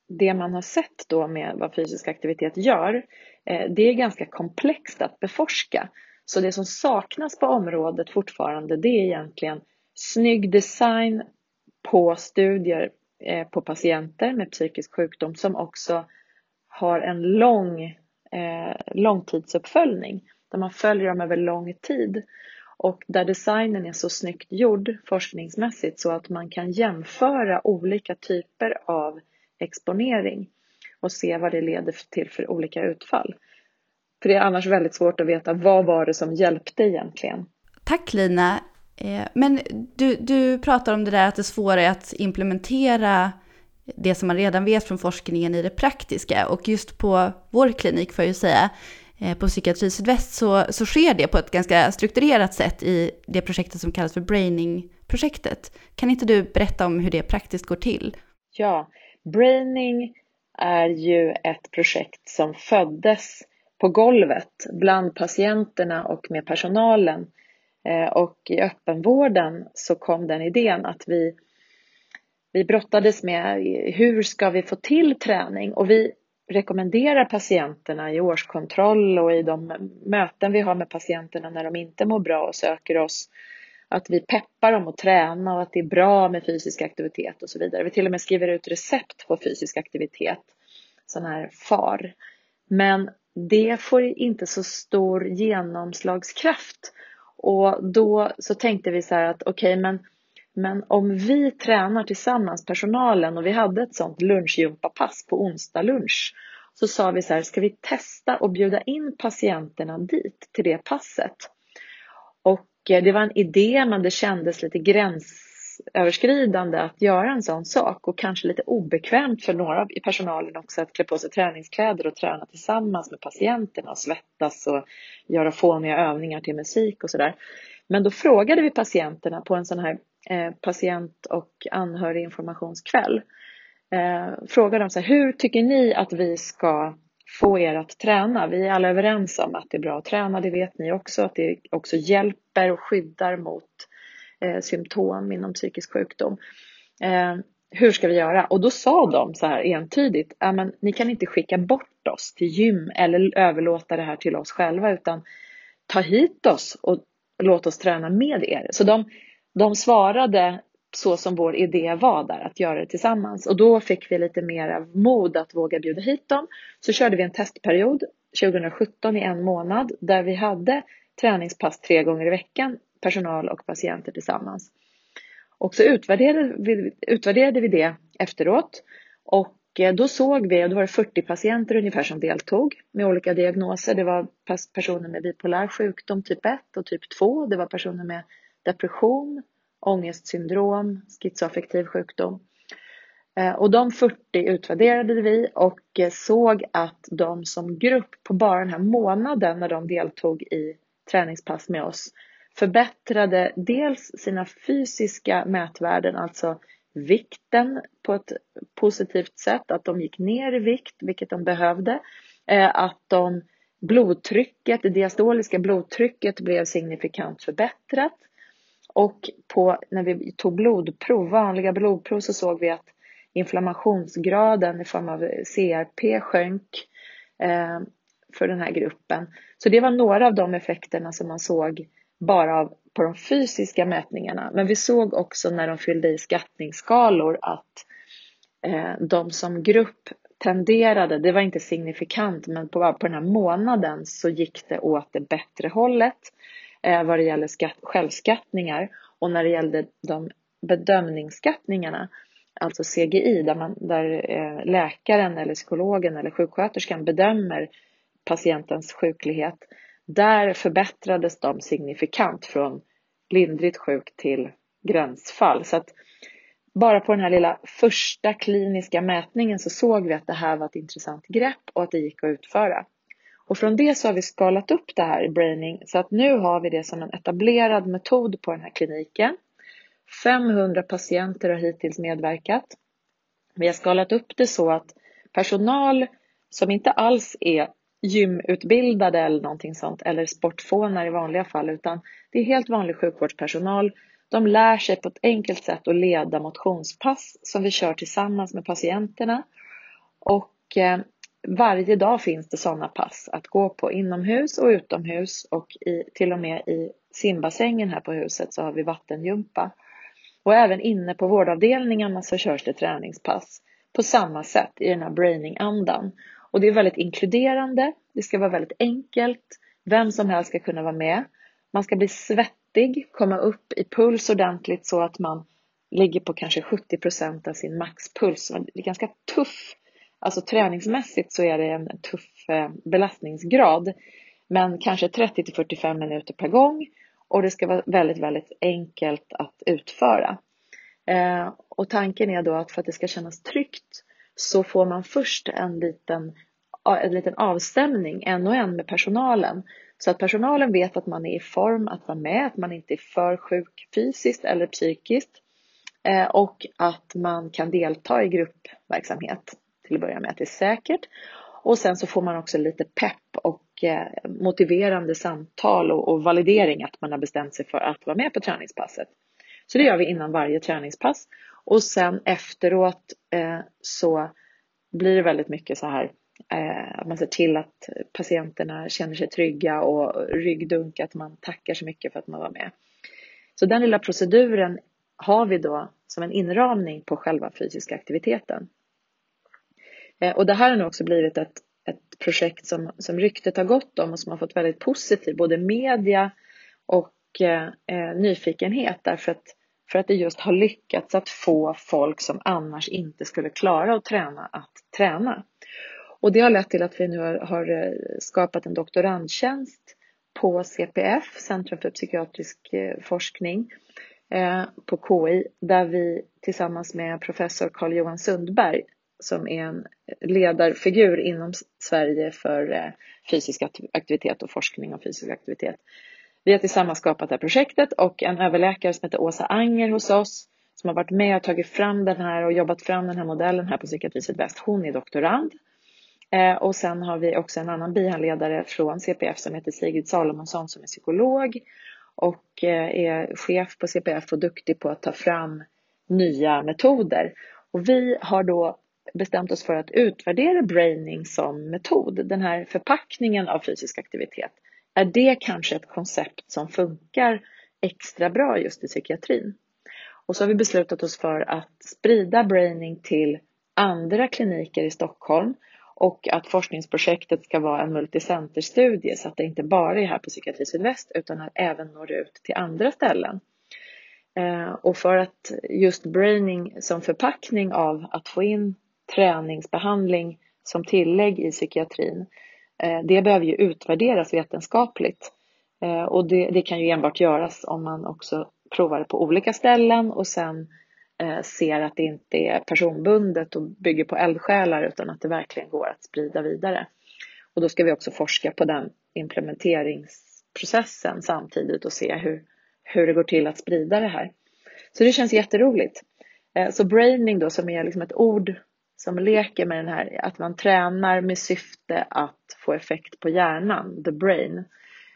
det man har sett då med vad fysisk aktivitet gör, det är ganska komplext att beforska. Så det som saknas på området fortfarande, det är egentligen snygg design på studier Eh, på patienter med psykisk sjukdom som också har en lång eh, långtidsuppföljning där man följer dem över lång tid och där designen är så snyggt gjord forskningsmässigt så att man kan jämföra olika typer av exponering och se vad det leder till för olika utfall. För det är annars väldigt svårt att veta vad var det som hjälpte egentligen. Tack Lina. Eh, men du, du pratar om det där att det svåra är att implementera det som man redan vet från forskningen i det praktiska. Och just på vår klinik får jag ju säga, eh, på Psykiatri Sydväst så, så sker det på ett ganska strukturerat sätt i det projektet som kallas för Braining-projektet. Kan inte du berätta om hur det praktiskt går till? Ja, Braining är ju ett projekt som föddes på golvet bland patienterna och med personalen. Eh, och i öppenvården så kom den idén att vi, vi brottades med hur ska vi få till träning och vi rekommenderar patienterna i årskontroll och i de möten vi har med patienterna när de inte mår bra och söker oss att vi peppar dem att träna och att det är bra med fysisk aktivitet och så vidare. Vi till och med skriver ut recept på fysisk aktivitet, sån här FAR. Men det får inte så stor genomslagskraft. Och då så tänkte vi så här att okej, okay, men, men om vi tränar tillsammans, personalen, och vi hade ett sånt lunchgympapass på onsdag lunch, så sa vi så här, ska vi testa och bjuda in patienterna dit, till det passet? Och eh, det var en idé, men det kändes lite gräns gränsöverskridande att göra en sån sak och kanske lite obekvämt för några i personalen också att klä på sig träningskläder och träna tillsammans med patienterna och svettas och göra fåniga övningar till musik och sådär. Men då frågade vi patienterna på en sån här eh, patient och anhöriginformationskväll. Eh, frågade dem så här, hur tycker ni att vi ska få er att träna? Vi är alla överens om att det är bra att träna, det vet ni också, att det också hjälper och skyddar mot eh, symptom inom psykisk sjukdom. Eh, hur ska vi göra? Och då sa de så här entydigt, men ni kan inte skicka bort oss till gym eller överlåta det här till oss själva utan ta hit oss och låt oss träna med er. Så de, de svarade så som vår idé var där, att göra det tillsammans. Och då fick vi lite mer mod att våga bjuda hit dem. Så körde vi en testperiod 2017 i en månad där vi hade träningspass tre gånger i veckan, personal och patienter tillsammans. Och så utvärderade vi, utvärderade vi det efteråt och eh, då såg vi, och då var det 40 patienter ungefär som deltog med olika diagnoser. Det var personer med bipolär sjukdom typ 1 och typ 2. Det var personer med depression, ångestsyndrom, schizoaffektiv sjukdom. Eh, och de 40 utvärderade vi och eh, såg att de som grupp på bara den här månaden när de deltog i träningspass med oss förbättrade dels sina fysiska mätvärden, alltså vikten på ett positivt sätt, att de gick ner i vikt, vilket de behövde, eh, att de blodtrycket, det diastoliska blodtrycket blev signifikant förbättrat. Och på, när vi tog blodprov, vanliga blodprov, så såg vi att inflammationsgraden i form av CRP sjönk eh, för den här gruppen. Så det var några av de effekterna som man såg bara av, på de fysiska mätningarna. Men vi såg också när de fyllde i skattningsskalor att eh, de som grupp tenderade, det var inte signifikant, men på, på den här månaden så gick det åt det bättre hållet eh, vad det gäller skatt, självskattningar och när det gällde de bedömningsskattningarna, alltså CGI, där, man, där eh, läkaren eller psykologen eller sjuksköterskan bedömer patientens sjuklighet, där förbättrades de signifikant från lindrigt sjuk till gränsfall. Så att bara på den här lilla första kliniska mätningen så såg vi att det här var ett intressant grepp och att det gick att utföra. Och från det så har vi skalat upp det här i Braining så att nu har vi det som en etablerad metod på den här kliniken. 500 patienter har hittills medverkat. Vi har skalat upp det så att personal som inte alls är gymutbildade eller någonting sånt eller sportfånar i vanliga fall utan det är helt vanlig sjukvårdspersonal. De lär sig på ett enkelt sätt att leda motionspass som vi kör tillsammans med patienterna. Och eh, varje dag finns det sådana pass att gå på inomhus och utomhus och i, till och med i simbassängen här på huset så har vi vattengympa. Och även inne på vårdavdelningarna så körs det träningspass på samma sätt i den här braining-andan. Och det är väldigt inkluderande, det ska vara väldigt enkelt, vem som helst ska kunna vara med. Man ska bli svettig, komma upp i puls ordentligt så att man ligger på kanske 70 procent av sin maxpuls. Det är ganska tuff Alltså träningsmässigt så är det en tuff eh, belastningsgrad. Men kanske 30 till 45 minuter per gång och det ska vara väldigt, väldigt enkelt att utföra. Eh, och tanken är då att för att det ska kännas tryggt så får man först en liten en liten avstämning en och en med personalen. Så att personalen vet att man är i form att vara med, att man inte är för sjuk fysiskt eller psykiskt. Eh, och att man kan delta i gruppverksamhet till att börja med, att det är säkert. Och sen så får man också lite pepp och eh, motiverande samtal och validering att man har bestämt sig för att vara med på träningspasset. Så det gör vi innan varje träningspass. Och sen efteråt eh, så blir det väldigt mycket så här eh, att man ser till att patienterna känner sig trygga och ryggdunk, att man tackar så mycket för att man var med. Så den lilla proceduren har vi då som en inramning på själva fysiska aktiviteten. Eh, och det här har nu också blivit ett, ett projekt som, som ryktet har gått om och som har fått väldigt positiv både media och eh, eh nyfikenhet därför att, för att det just har lyckats att få folk som annars inte skulle klara att träna att träna. Och det har lett till att vi nu har, eh, skapat en doktorandtjänst på CPF, Centrum för psykiatrisk eh, forskning, eh, på KI, där vi tillsammans med professor Carl-Johan Sundberg som är en ledarfigur inom Sverige för fysisk aktivitet och forskning om fysisk aktivitet. Vi har tillsammans skapat det här projektet och en överläkare som heter Åsa Anger hos oss som har varit med och tagit fram den här och jobbat fram den här modellen här på Psykiatri Sydväst. Hon är doktorand. Eh, och sen har vi också en annan bihandledare från CPF som heter Sigrid Salomonsson som är psykolog och eh, är chef på CPF och duktig på att ta fram nya metoder. Och vi har då bestämt oss för att utvärdera braining som metod, den här förpackningen av fysisk aktivitet. Är det kanske ett koncept som funkar extra bra just i psykiatrin? Och så har vi beslutat oss för att sprida braining till andra kliniker i Stockholm och att forskningsprojektet ska vara en multicenterstudie så att det inte bara är här på Psykiatri Sydväst utan att även når ut till andra ställen. Eh, och för att just braining som förpackning av att få in träningsbehandling som tillägg i psykiatrin, eh, Eh, det behöver ju utvärderas vetenskapligt. Eh, och det, det, kan ju enbart göras om man också provar det på olika ställen och sen eh, ser att det inte är personbundet och bygger på eldsjälar utan att det verkligen går att sprida vidare. Och då ska vi också forska på den implementeringsprocessen samtidigt och se hur, hur det går till att sprida det här. Så det känns jätteroligt. Så braining då som är liksom ett ord som leker med den här, att man tränar med syfte att få effekt på hjärnan, the brain.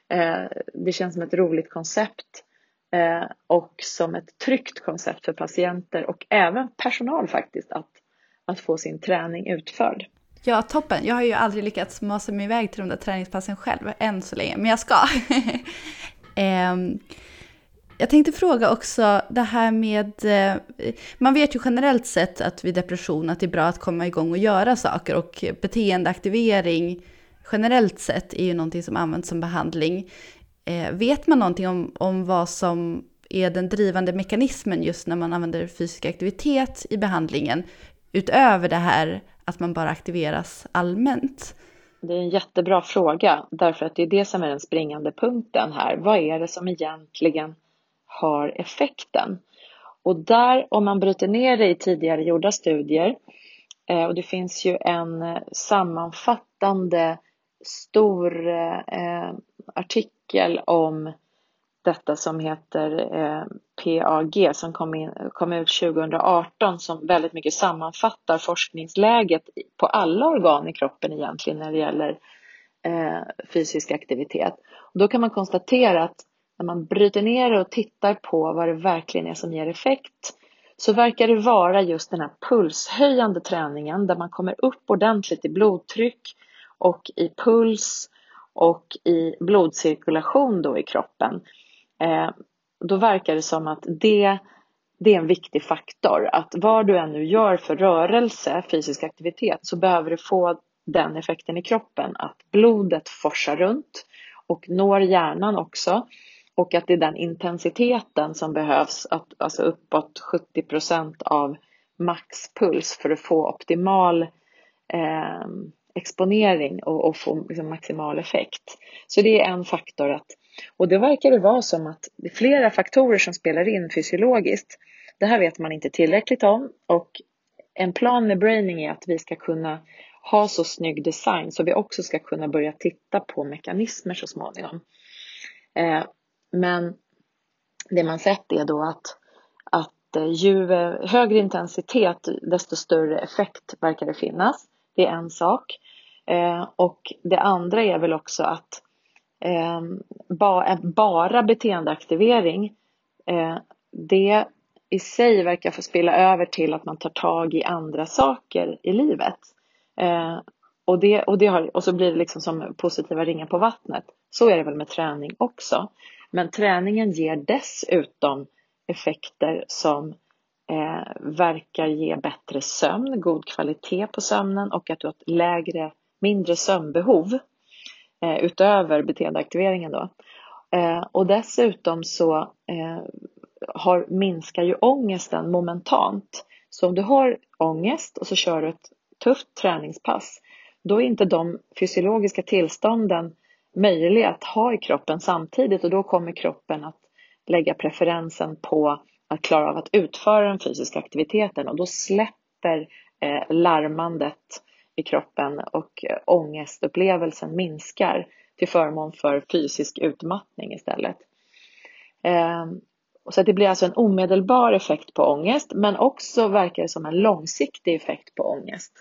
Eh, det känns som ett roligt koncept eh, och som ett tryggt koncept för patienter och även personal faktiskt att, att få sin träning utförd. Ja, toppen. Jag har ju aldrig lyckats masa mig iväg till de där träningspassen själv, än så länge, men jag ska. um, Jag tänkte fråga också det här med, eh, man vet ju generellt sett att vid depression att det är bra att komma igång och göra saker och beteendeaktivering generellt sett är ju någonting som används som behandling. Eh, vet man någonting om, om vad som är den drivande mekanismen just när man använder fysisk aktivitet i behandlingen utöver det här att man bara aktiveras allmänt? Det är en jättebra fråga därför att det är det som är den springande punkten här. Vad är det som egentligen har effekten. Och där, om man bryter ner det i tidigare gjorda studier, eh, och det finns ju en eh, sammanfattande stor eh, artikel om detta som heter eh, PAG som kom, in, kom ut 2018 som väldigt mycket sammanfattar forskningsläget på alla organ i kroppen egentligen när det gäller eh, fysisk aktivitet. Och då kan man konstatera att när man bryter ner det och tittar på vad det verkligen är som ger effekt så verkar det vara just den här pulshöjande träningen där man kommer upp ordentligt i blodtryck och i puls och i blodcirkulation då i kroppen. Eh, då verkar det som att det, det är en viktig faktor. Att vad du än nu gör för rörelse, fysisk aktivitet, så behöver du få den effekten i kroppen. Att blodet forsar runt och når hjärnan också och att det är den intensiteten som behövs, att, alltså uppåt 70 procent av maxpuls för att få optimal eh, exponering och, och få liksom, maximal effekt. Så det är en faktor att, och det verkar det vara som att det är flera faktorer som spelar in fysiologiskt. Det här vet man inte tillräckligt om och en plan med braining är att vi ska kunna ha så snygg design så vi också ska kunna börja titta på mekanismer så småningom. Eh, men det man sett är då att, att eh, ju eh, högre intensitet desto större effekt verkar det finnas. Det är en sak. Eh, och det andra är väl också att ehm, eh, ba, bara beteendeaktivering eh, det i sig verkar få spilla över till att man tar tag i andra saker i livet. Eh, och, det, och, det har, och så blir det liksom som positiva ringar på vattnet. Så är det väl med träning också. Men träningen ger dessutom effekter som eh, verkar ge bättre sömn, god kvalitet på sömnen och att du har ett lägre, mindre sömnbehov eh, utöver beteendeaktiveringen då. Eh, och dessutom så eh, har, minskar ju ångesten momentant. Så om du har ångest och så kör du ett tufft träningspass, då är inte de fysiologiska tillstånden möjliga att ha i kroppen samtidigt och då kommer kroppen att lägga preferensen på att klara av att utföra den fysiska aktiviteten och då släpper eh, larmandet i kroppen och eh, ångestupplevelsen minskar till förmån för fysisk utmattning istället. Ehm, så det blir alltså en omedelbar effekt på ångest men också verkar det som en långsiktig effekt på ångest.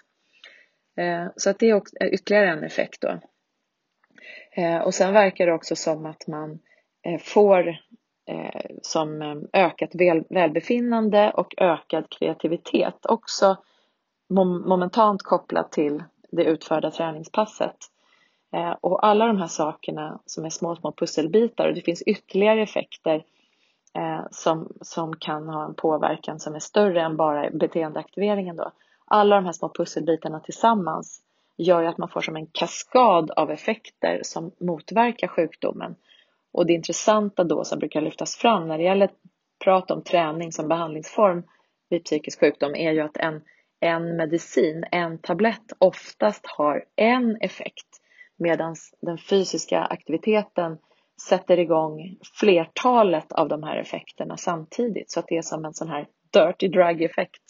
Ehm, så att det är ytterligare en effekt då. Eh, och sen verkar det också som att man eh, får eh, som eh, ökat välbefinnande och ökad kreativitet också momentant kopplat till det utförda träningspasset. Eh, och alla de här sakerna som är små, små pusselbitar och det finns ytterligare effekter som, som kan ha en påverkan som är större än bara beteendeaktiveringen då alla de här små pusselbitarna tillsammans gör ju att man får som en kaskad av effekter som motverkar sjukdomen. Och det intressanta då som brukar lyftas fram när det gäller prat om träning som behandlingsform vid psykisk sjukdom är ju att en, en medicin, en tablett oftast har en effekt medan den fysiska aktiviteten sätter igång flertalet av de här effekterna samtidigt så att det är som en sån här dirty drug effekt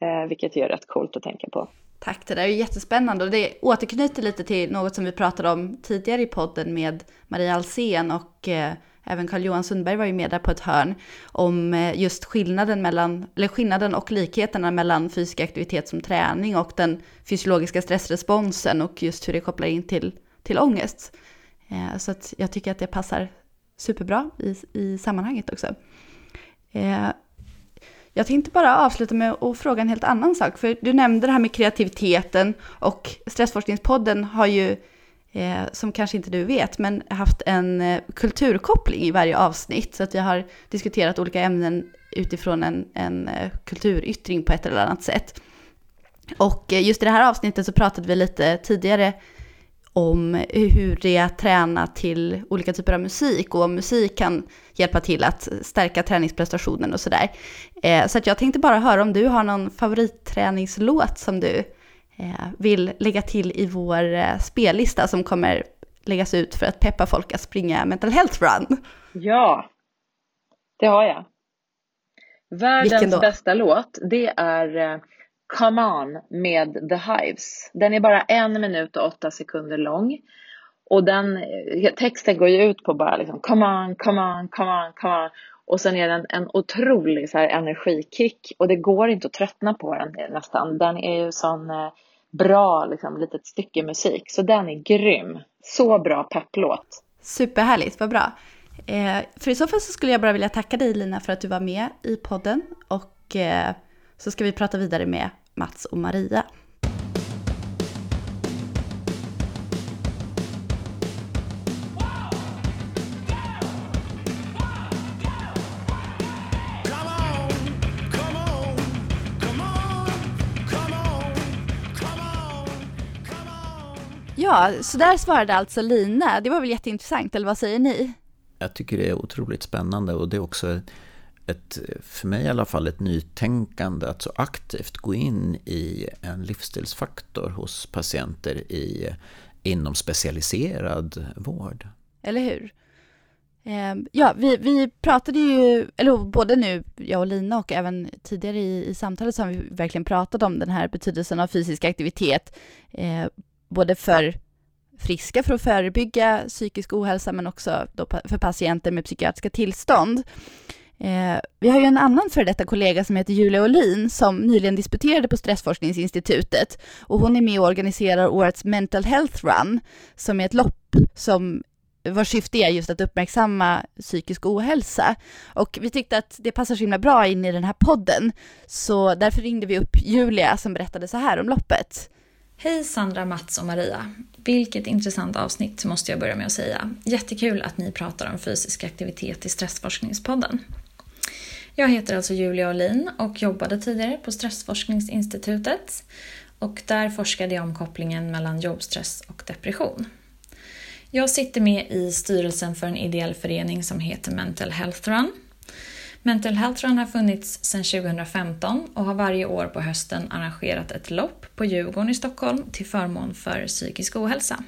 Eh, vilket är rätt coolt att tänka på. Tack, det där är jättespännande och det återknyter lite till något som vi pratade om tidigare i podden med Maria Alsen och eh, även Carl-Johan Sundberg var ju med där på ett hörn om eh, just skillnaden mellan, eller skillnaden och likheterna mellan fysisk aktivitet som träning och den fysiologiska stressresponsen och just hur det kopplar in till, till ångest. Eh, så att jag tycker att det passar superbra i, i sammanhanget också. Eh, jag tänkte bara avsluta med att fråga en helt annan sak, för du nämnde det här med kreativiteten och Stressforskningspodden har ju, eh, som kanske inte du vet, men haft en eh, kulturkoppling i varje avsnitt, så att vi har diskuterat olika ämnen utifrån en, en eh, kulturyttring på ett eller annat sätt. Och eh, just i det här avsnittet så pratade vi lite tidigare om hur det är att träna till olika typer av musik och om musik kan hjälpa till att stärka träningsprestationen och sådär. Eh, så att jag tänkte bara höra om du har någon favoritträningslåt som du eh, vill lägga till i vår eh, spellista som kommer läggas ut för att peppa folk att springa Mental Health Run. Ja, det har jag. Världens bästa låt, det är Come On med The Hives. Den är bara en minut och åtta sekunder lång. Och den eh, texten går ju ut på bara liksom come on, come on, come on, come on. Och sen är den en otrolig så här energikick och det går inte att tröttna på den nästan. Den är ju sån eh, bra liksom litet stycke musik så den är grym. Så bra pepplåt. Superhärligt, vad bra. Eh, för i så fall så skulle jag bara vilja tacka dig Lina för att du var med i podden och eh, så ska vi prata vidare med Mats och Maria. Ja, så där svarade alltså Lina. Det var väl jätteintressant, eller vad säger ni? Jag tycker det är otroligt spännande och det är också ett, för mig i alla fall, ett nytänkande att så aktivt gå in i en livsstilsfaktor hos patienter i, inom specialiserad vård. Eller hur? Ehm, ja, vi, vi pratade ju, eller både nu, jag och Lina och även tidigare i, i samtalet så har vi verkligen pratat om den här betydelsen av fysisk aktivitet, eh, både för friska för att förebygga psykisk ohälsa men också för patienter med psykiatriska tillstånd. Eh, vi har ju en annan före detta kollega som heter Julia Olin som nyligen disputerade på Stressforskningsinstitutet och hon är med och organiserar årets Mental Health Run som är ett lopp som vars syfte är just att uppmärksamma psykisk ohälsa. Och vi tyckte att det passar så himla bra in i den här podden, så därför ringde vi upp Julia som berättade så här om loppet. Hej Sandra, Mats och Maria. Vilket intressant avsnitt måste jag börja med att säga. Jättekul att ni pratar om fysisk aktivitet i Stressforskningspodden. Jag heter alltså Julia Olin och jobbade tidigare på Stressforskningsinstitutet och där forskade jag om kopplingen mellan jobbstress och depression. Jag sitter med i styrelsen för en ideell förening som heter Mental Health Run. Mental Health Run har funnits sedan 2015 och har varje år på hösten arrangerat ett lopp på Djurgården i Stockholm till förmån för psykisk ohälsa.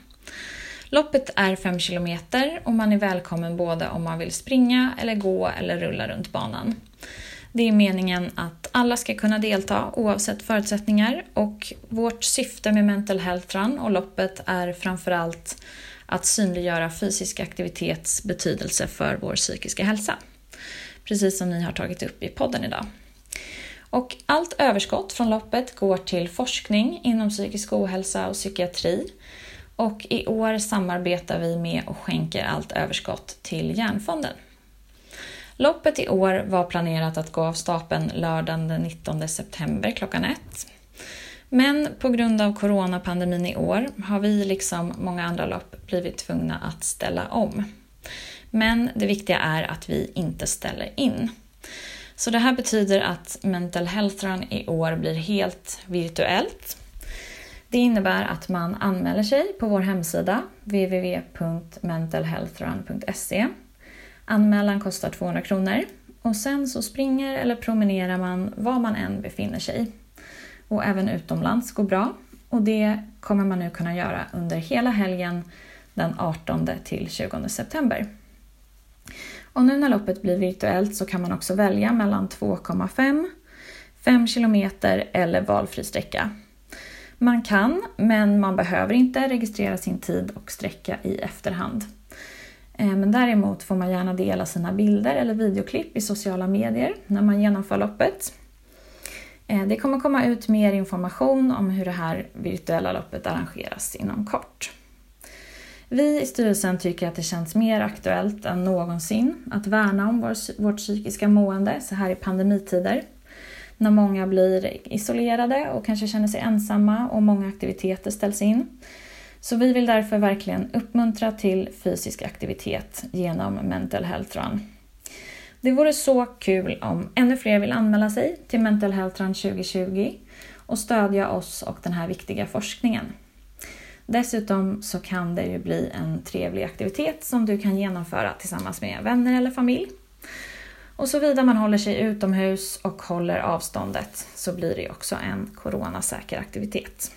Loppet är 5 kilometer och man är välkommen både om man vill springa eller gå eller rulla runt banan. Det är meningen att alla ska kunna delta oavsett förutsättningar och vårt syfte med Mental Health Run och loppet är framförallt att synliggöra fysisk aktivitets betydelse för vår psykiska hälsa. Precis som ni har tagit upp i podden idag. Och allt överskott från loppet går till forskning inom psykisk ohälsa och psykiatri. Och i år samarbetar vi med och skänker allt överskott till Hjärnfonden. Loppet i år var planerat att gå av stapeln lördagen den 19 september klockan ett. Men på grund av coronapandemin i år har vi liksom många andra lopp blivit tvungna att ställa om. Men det viktiga är att vi inte ställer in. Så det här betyder att Mental Health Run i år blir helt virtuellt. Det innebär att man anmäler sig på vår hemsida www.mentalhealthrun.se. Anmälan kostar 200 kronor och sen så springer eller promenerar man var man än befinner sig och även utomlands går bra. Och det kommer man nu kunna göra under hela helgen den 18 till 20 september. Och nu när loppet blir virtuellt så kan man också välja mellan 2,5, 5 km eller valfri sträcka. Man kan, men man behöver inte registrera sin tid och sträcka i efterhand. Eh, men däremot får man gärna dela sina bilder eller videoklipp i sociala medier när man genomför loppet. Eh, det kommer komma ut mer information om hur det här virtuella loppet arrangeras inom kort. Vi i styrelsen tycker att det känns mer aktuellt än någonsin att värna om vårt psykiska mående så här i pandemitider. När många blir isolerade och kanske känner sig ensamma och många aktiviteter ställs in. Så vi vill därför verkligen uppmuntra till fysisk aktivitet genom Mental Health Run. Det vore så kul om ännu fler vill anmäla sig till Mental Health Run 2020 och stödja oss och den här viktiga forskningen. Dessutom så kan det ju bli en trevlig aktivitet som du kan genomföra tillsammans med vänner eller familj. Och såvida man håller sig utomhus och håller avståndet så blir det också en coronasäker aktivitet.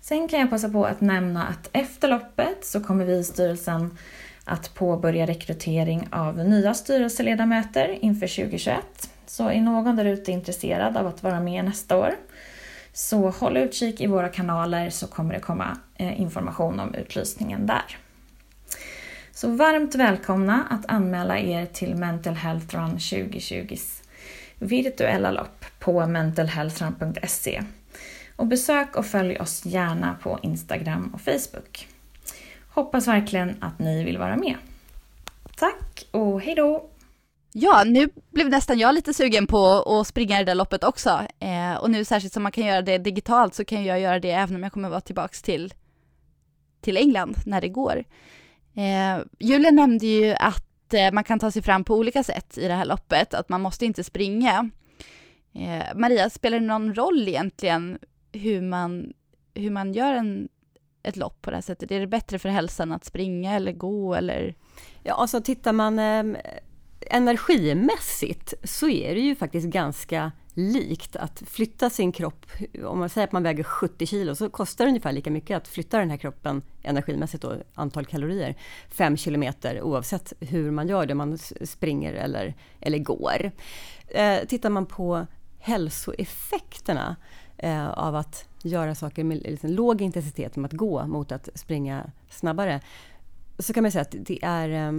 Sen kan jag passa på att nämna att efter loppet så kommer vi i styrelsen att påbörja rekrytering av nya styrelseledamöter inför 2021. Så är någon där ute intresserad av att vara med nästa år så håll utkik i våra kanaler så kommer det komma eh, information om utlysningen där. Så varmt välkomna att anmäla er till Mental Health Run 2020s virtuella lopp på mentalhealthrun.se. Och besök och följ oss gärna på Instagram och Facebook. Hoppas verkligen att ni vill vara med. Tack och hejdå! Ja, nu blev nästan jag lite sugen på att springa det där loppet också. Eh, och nu särskilt som man kan göra det digitalt så kan jag göra det även om jag kommer vara tillbaks till, till England när det går. Eh, Julia nämnde ju att eh, man kan ta sig fram på olika sätt i det här loppet, att man måste inte springa. Eh, Maria, spelar det någon roll egentligen hur man, hur man gör en, ett lopp på det här sättet? Är det bättre för hälsan att springa eller gå eller? Ja, alltså tittar man eh, energimässigt så är det ju faktiskt ganska likt. Att flytta sin kropp, om man säger att man väger 70 kilo, så kostar det ungefär lika mycket att flytta den här kroppen energimässigt då, antal kalorier, 5 kilometer oavsett hur man gör det, man springer eller, eller går. Eh, tittar man på hälsoeffekterna eh, av att göra saker med liksom låg intensitet, som att gå mot att springa snabbare, så kan man säga att det är eh,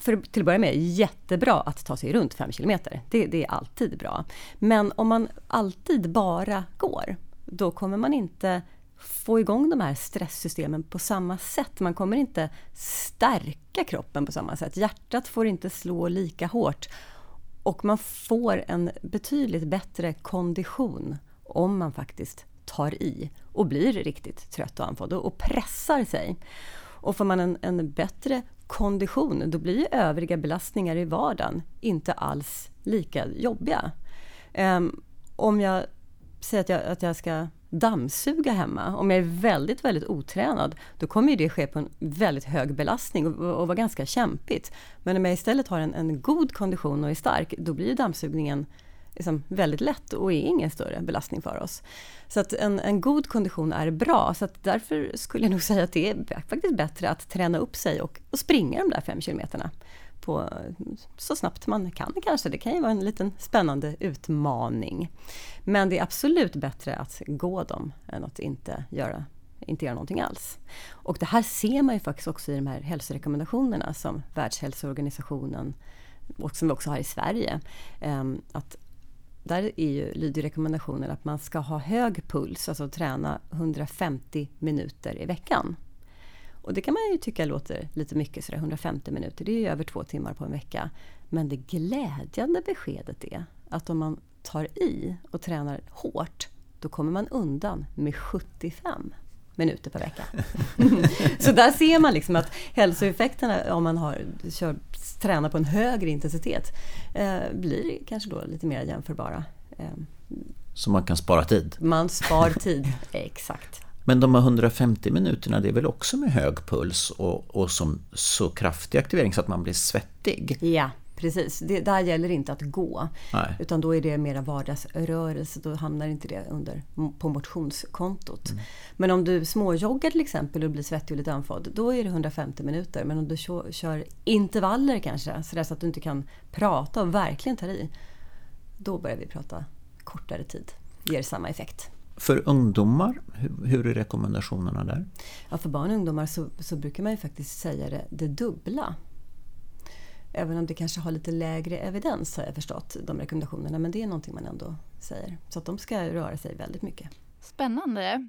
för till att börja med jättebra att ta sig runt 5 kilometer. Det, det är alltid bra. Men om man alltid bara går, då kommer man inte få igång de här stresssystemen på samma sätt. Man kommer inte stärka kroppen på samma sätt. Hjärtat får inte slå lika hårt. Och man får en betydligt bättre kondition om man faktiskt tar i och blir riktigt trött och andfådd och och pressar sig. Och får man en, en bättre kondition, då blir ju övriga belastningar i vardagen inte alls lika jobbiga. Um, om jag säger att jag, att jag ska dammsuga hemma, om jag är väldigt, väldigt otränad, då kommer ju det ske på en väldigt hög belastning och, och vara ganska kämpigt. Men om jag istället har en, en god kondition och är stark, då blir ju dammsugningen liksom väldigt lätt och är ingen större belastning för oss. Så att en, en god kondition är bra, så att därför skulle jag nog säga att det är faktiskt bättre att träna upp sig och, och springa de där fem kilometerna på, så snabbt man kan kanske. Det kan ju vara en liten spännande utmaning. Men det är absolut bättre att gå dem än att inte göra, inte göra någonting alls. Och det här ser man ju faktiskt också i de här hälsorekommendationerna som Världshälsoorganisationen och som vi också har i Sverige. Ehm, att där är ju, lyder rekommendationen att man ska ha hög puls, alltså träna 150 minuter i veckan. Och det kan man ju tycka låter lite mycket, sådär 150 minuter, det är ju över två timmar på en vecka. Men det glädjande beskedet är att om man tar i och tränar hårt, då kommer man undan med 75 minuter per vecka. Så där ser man liksom att hälsoeffekterna om man har, kör, tränar på en högre intensitet eh, blir kanske då lite mer jämförbara. Eh, Så man kan spara tid. man spar tid, exakt. Men de här 150 minuterna, det är väl också med hög puls och, och som så kraftig aktivering så att man blir svettig? Ja, precis. Det, där gäller inte att gå. Nej. Utan då är det mera vardagsrörelse. Då hamnar inte det under, på motionskontot. Men om du småjoggar till exempel och blir svettig och lite andfådd. Då är det 150 minuter. Men om du kör, kör intervaller kanske. Så, så att du inte kan prata och verkligen tar i. Då börjar vi prata kortare tid. Ger samma effekt. För ungdomar, hur, hur är rekommendationerna där? Ja, för barn och ungdomar så, så brukar man ju faktiskt säga det, det dubbla. Även om det kanske har lite lägre evidens har jag förstått, de rekommendationerna. Men det är någonting man ändå säger. Så att de ska röra sig väldigt mycket. Spännande.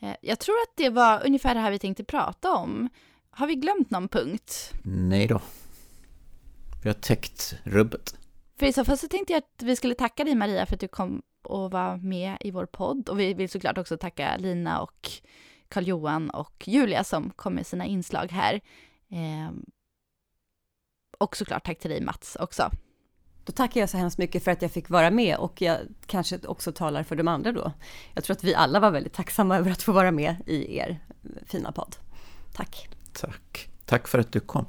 Eh, Jag tror att det var ungefär det här vi tänkte prata om. Har vi glömt någon punkt? Nej då. Vi har täckt rubbet. För i så fall så tänkte jag att vi skulle tacka dig Maria för att du kom och var med i vår podd. Och vi vill såklart också tacka Lina och Karl-Johan och Julia som kom med sina inslag här. Och såklart tack till dig Mats också. Då tackar jag så hemskt mycket för att jag fick vara med och jag kanske också talar för de andra då. Jag tror att vi alla var väldigt tacksamma över att få vara med i er fina podd. Tack! Tack. Tack för att du kom.